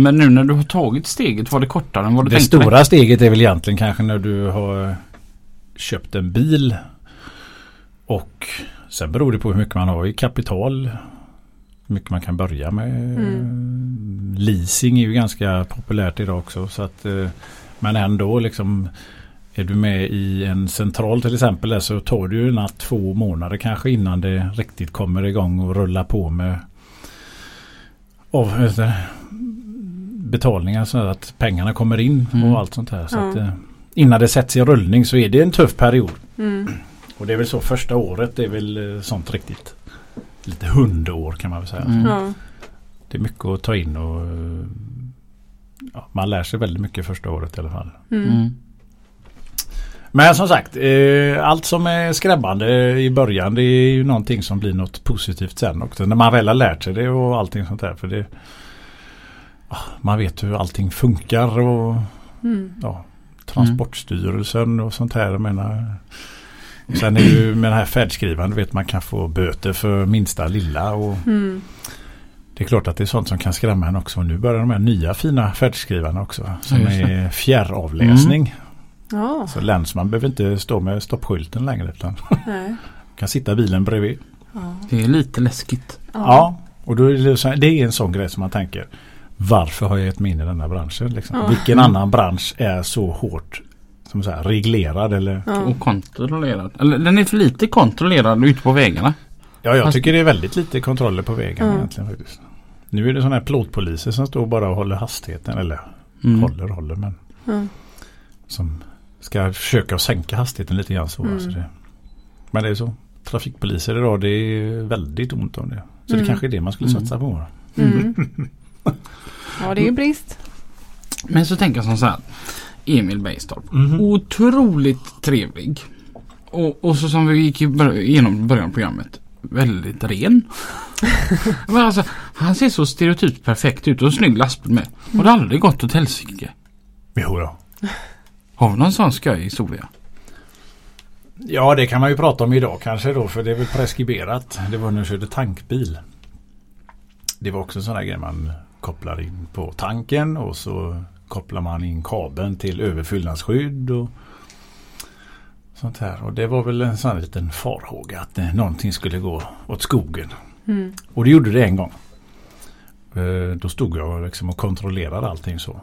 Men nu när du har tagit steget var det kortare än vad du Det tänkte dig? stora steget är väl egentligen kanske när du har köpt en bil och sen beror det på hur mycket man har i kapital. Hur mycket man kan börja med. Leasing är ju ganska populärt idag också. Så att, eh, men ändå liksom är du med i en central till exempel så tar det ju natt två månader kanske innan det riktigt kommer igång och rullar på med av, det, betalningar så att pengarna kommer in Mm. och allt sånt här. Så Ja. att, eh, innan det sätts i rullning så är det en tuff period. Mm. Och det är väl så första året det är väl eh, sånt riktigt lite hundår kan man väl säga. Mm. Ja. Det är mycket att ta in och eh, ja, man lär sig väldigt mycket första året i alla fall. Mm. Mm. Men som sagt, eh, allt som är skrämmande i början det är ju någonting som blir något positivt sen också. När man väl har lärt sig det och allting sånt där. För det, man vet hur allting funkar och Mm. ja, Transportstyrelsen och sånt här. Jag menar, sen är ju med den här färdskrivaren, vet man kan få böter för minsta lilla. Och Mm. det är klart att det är sånt som kan skrämma en också. Och nu börjar de här nya fina färdskrivarna också. Som Ja, är fjärravläsning. Ja, Så länsman behöver inte stå med stoppskylten längre utan nej. kan sitta i bilen bredvid. Ja. Det är lite läskigt. Ja, och då är det, så, det är en sån grej som man tänker. Varför har jag gett mig in i den här branschen? Liksom? Ja. Vilken Mm. annan bransch är så hårt som så här, reglerad? Eller? Ja. Och kontrollerad. Eller den är för lite kontrollerad ute på vägarna. Ja, jag Fast- tycker det är väldigt lite kontroller på vägen Ja. egentligen. Faktiskt. Nu är det sådana här plåtpoliser som står bara och håller hastigheten. Eller Mm. håller håller men Ja. som ska försöka sänka hastigheten lite grann. Så, Mm. alltså det. Men det är så. Trafikpoliser idag det är väldigt ont om det. Så Mm. det kanske är det man skulle Mm. satsa på. Mm. Ja, det är ju brist. Men så tänker jag som så här. Emil Bergstorp. Mhm. Otroligt trevlig. Och, och så som vi gick igenom i början av programmet. Väldigt ren. Men alltså, han ser så stereotypt perfekt ut och en snygg lastbil med. Och det har aldrig gått åt helsike. Jo då. Har vi någon sån skoj historia? Ja det kan man ju prata om idag kanske då för det är väl preskriberat. Det var när jag körde tankbil. Det var också en sån här grej man kopplar in på tanken och så kopplar man in kabeln till överfyllnadsskydd och sånt här. Och det var väl en sån liten farhåga att eh, någonting skulle gå åt skogen. Mm. Och det gjorde det en gång. Eh, Då stod jag liksom och kontrollerade allting så.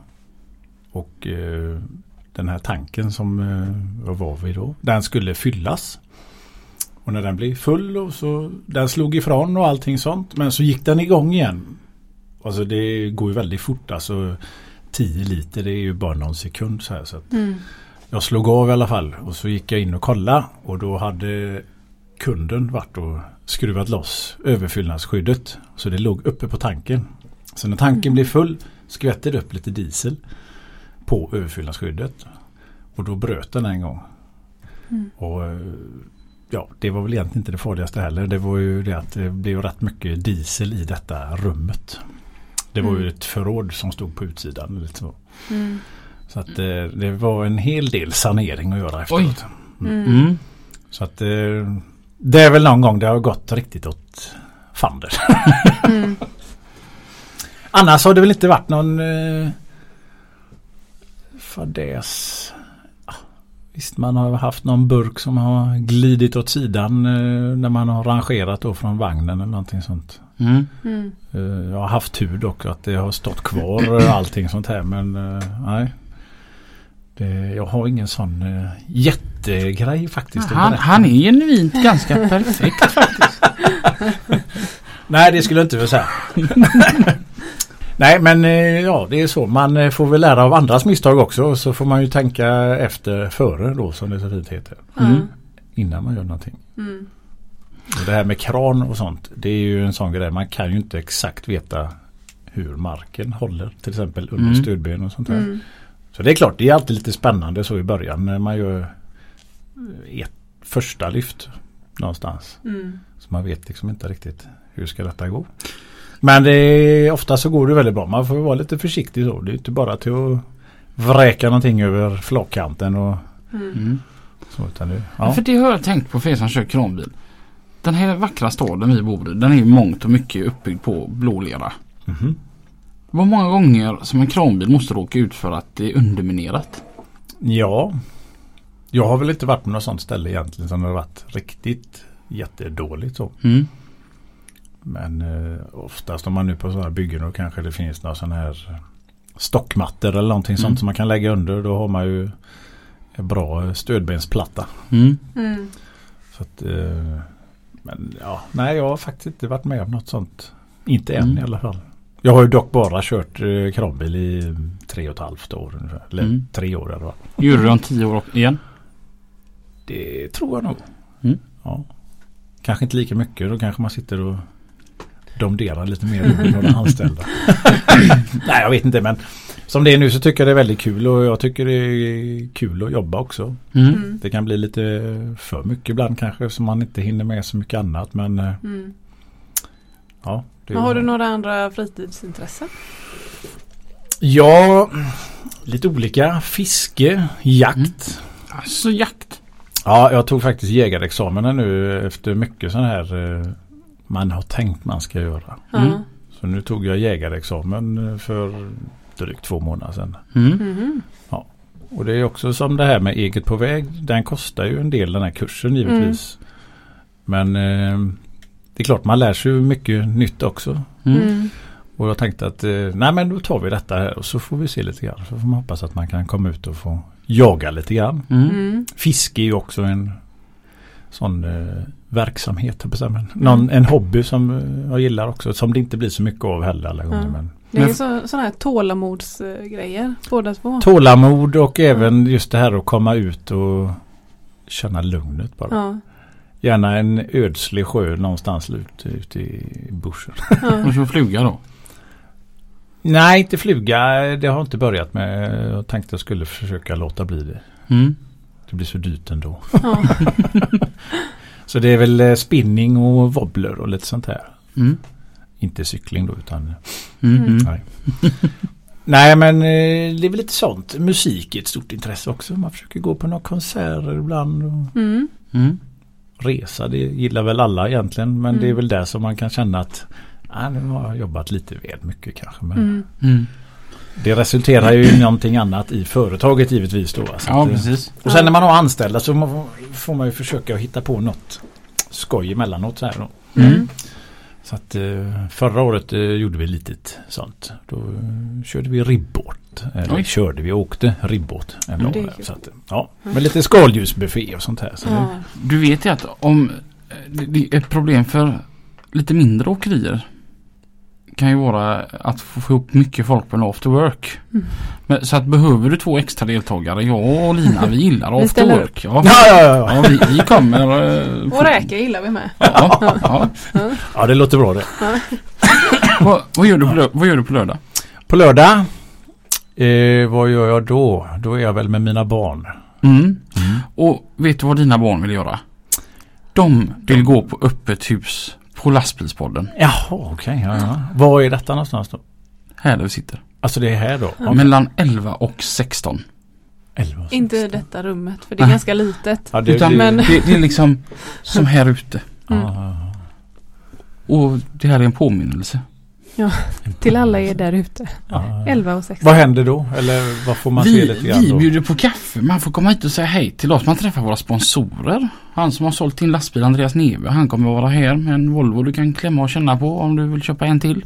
Och eh, den här tanken som vad var vi då? Den skulle fyllas. Och när den blev full och så den slog ifrån och allting sånt. Men så gick den igång igen. Alltså det går ju väldigt fort. Alltså 10 liter det är ju bara någon sekund så här. Så Mm. jag slog av i alla fall och så gick jag in och kollade och då hade kunden varit och skruvat loss överfyllnadsskyddet. Så det låg uppe på tanken. Så när tanken blev full skvätte det upp lite diesel på överfyllnadsskyddet. Och då bröt den en gång. Mm. Och eh, ja, det var väl egentligen inte det farligaste heller. Det var ju det att det blev rätt mycket diesel i detta rummet. Det var ju Mm. ett förråd som stod på utsidan. Lite så. Mm. Så att eh, det var en hel del sanering att göra efteråt. Mm. Mm. Så att eh, det är väl någon gång det har gått riktigt åt fander. Mm. Annars har det väl inte varit någon eh, fadäs. Ah, Visst man har haft någon burk som har glidit åt sidan eh, när man har rangerat då från vagnen eller någonting sånt. Mm. Mm. Eh, jag har haft tur dock att det har stått kvar allting sånt här men eh, nej. Det, jag har ingen sån eh, jättegrej faktiskt. Han, han är genuint ganska perfekt faktiskt. Nej det skulle jag inte vilja säga. Nej men ja det är så. Man får väl lära av andras misstag också. Så får man ju tänka efter före då som det så fint heter. Mm. Innan man gör någonting. Mm. Och det här med kran och sånt. Det är ju en sån grej. Man kan ju inte exakt veta hur marken håller. Till exempel under Mm. stödben och sånt där. Mm. Så det är klart det är alltid lite spännande så i början när man gör ett första lyft någonstans. Mm. Så man vet liksom inte riktigt hur ska detta gå. Men det är, ofta så går det väldigt bra. Man får vara lite försiktig så. Det är inte bara till att vräka någonting över flakkanten och Mm. Mm. så. Utan det, ja. För det har jag tänkt på för er som kör kranbil. Den här vackra staden vi bor i den är ju mångt och mycket uppbyggd på blålera. Mhm. Vad många gånger som en kranbil måste råka ut för att det är underminerat? Ja. Jag har väl inte varit på något sånt ställe egentligen som har varit riktigt jättedåligt så. Mm. Men eh, oftast om man nu på sådana här byggen då kanske det finns några sådana här stockmattor eller någonting Mm. sånt som man kan lägga under. Då har man ju en bra stödbensplatta. Mm. Mm. Så att, eh, men ja, nej jag har faktiskt inte varit med om något sånt. Inte än Mm. i alla fall. Jag har ju dock bara kört eh, kranbil i tre och ett halvt år ungefär. Eller Mm. tre år eller vad. Gör du om tio år igen? Det tror jag nog. Mm. Ja. Kanske inte lika mycket. Då kanske man sitter och domderar lite mer än några anställda. Nej jag vet inte men som det är nu så tycker jag det är väldigt kul och jag tycker det är kul att jobba också. Mm. Mm. Det kan bli lite för mycket ibland kanske så man inte hinner med så mycket annat men eh, Mm. ja. Det Men har du några andra fritidsintressen? Ja, lite olika. Fiske, jakt. Alltså jakt. Ja, jag tog faktiskt jägarexamen nu efter mycket sån här eh, man har tänkt man ska göra. Mm. Så nu tog jag jägarexamen eh, för drygt två månader sedan. Mm. Mhm. Och det är också som det här med eget på väg. Den kostar ju en del den här kursen givetvis. Men eh, det är klart man lär sig mycket nytt också. Mm. Mm. Och jag tänkte att eh, nej men då tar vi detta här och så får vi se lite grann. Så får man hoppas att man kan komma ut och få jaga lite grann. Mm. Mm. Fiske är ju också en sån eh, verksamhet. Någon, en hobby som eh, jag gillar också. Som det inte blir så mycket av heller alla gånger. Ja. Men Det är så, sådana här tålamodsgrejer båda två. tålamod och även just det här att komma ut och känna lugnet bara. Ja. Gärna en ödslig sjö någonstans ute, ute i bushen. Ja. Och så fluga då. Nej, inte fluga. Det har jag inte börjat med. Jag tänkte jag skulle försöka låta bli det. Mm. Det blir så dyrt ändå. Ja. Så det är väl eh, spinning och wobbler och lite sånt här. Mm. Inte cykling då utan Mm. Mm. Nej. Nej men eh, det är väl lite sånt. Musik är ett stort intresse också. Man försöker gå på några konserter ibland. Och Mm. Mm. resa det gillar väl alla egentligen. Men Mm. det är väl där som man kan känna att ah, nu har jag jobbat lite väl mycket kanske. Men Mm. Mm. det resulterar ju i någonting annat i företaget givetvis då. Så Ja precis. och sen när man har anställda så får man ju försöka hitta på något skoj emellanåt. Så, här då. Mm. Så att eh, förra året eh, gjorde vi litet sånt. Då eh, körde vi ribbåt. Eller Oj. körde vi åkte ribbåt en Mm, dag. Så att, ja, med lite skaldjursbuffé och sånt här. Så Ja. Du vet ju att om det det är ett problem för lite mindre åkerier kan ju vara att få ihop mycket folk på en after work. Mm. Men, så att behöver du två extra deltagare, jag och Lina vi gillar Vi after work. Ja, ja, ja, ja. ja vi, vi kommer. eh, Och räkor gillar vi med. Ja, ja. ja, det låter bra det. Vad, vad, gör du på, vad gör du på lördag? På lördag, eh, vad gör jag då? Då är jag väl med mina barn. Mm. Och vet du vad dina barn vill göra? De vill gå på öppet hus på lastbilspodden. Jaha, okej. ja, ja. Var är detta någonstans då? Här där vi sitter. Alltså det är här då? Ja. Mellan 11 och 16. Elva och Inte sexton. detta rummet för det är Nej. ganska litet. Ja, det, Utan det, men- det, det är liksom som här ute. Mm. ja. Och det här är en påminnelse. Till alla er där ute. Ja. 11 och 16. Vad händer då? Eller vad får man se Vi, lite grann vi då? bjuder på kaffe. Man får komma hit och säga hej till oss. Man träffar våra sponsorer. Han som har sålt din lastbil, Andreas Neve. Han kommer vara här med en Volvo du kan klämma och känna på om du vill köpa en till.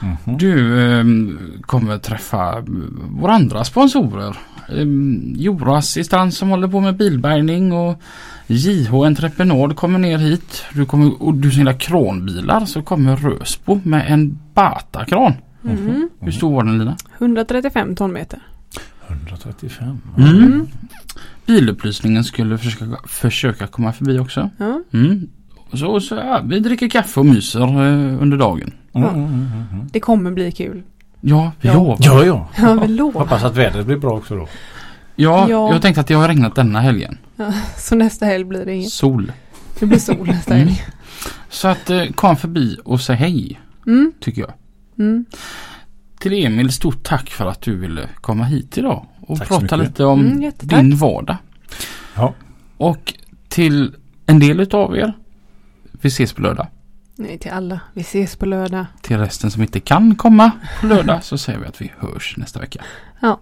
Mhm. Du ehm, kommer träffa våra andra sponsorer. Um, Jora Assistans som håller på med bilbärgning och JH Entreprenad kommer ner hit. Du kommer, och du gillar kranbilar så kommer Rösbo med en Bata-kran. Mm. Hur stor var den Lina? 135 tonmeter. 135. Mm. Bilupplysningen skulle försöka, försöka komma förbi också. Ja. Mm. Så, så ja, vi dricker kaffe och myser eh, under dagen. Mm, mm, mm, mm. Det kommer bli kul. Ja, vi Ja. lovar. Ja, ja. Ja, vi lovar. Hoppas att vädret blir bra också då. Ja, Ja. jag tänkte att det har regnat denna helgen. Så nästa helg blir det inget. Sol. Det blir sol nästa Mm. helg. Så att eh, kom förbi och säg hej, Mm. tycker jag. Mm. Till Emil, stort tack för att du ville komma hit idag och Tack prata lite om Mm, din vardag. Ja. Och till en del utav er, vi ses på lördag. Nej, till alla. Vi ses på lördag. Till resten som inte kan komma på lördag så säger vi att vi hörs nästa vecka. Ja.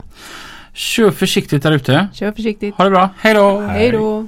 Kör försiktigt där ute. Kör försiktigt. Ha det bra. Hej då! Hej då!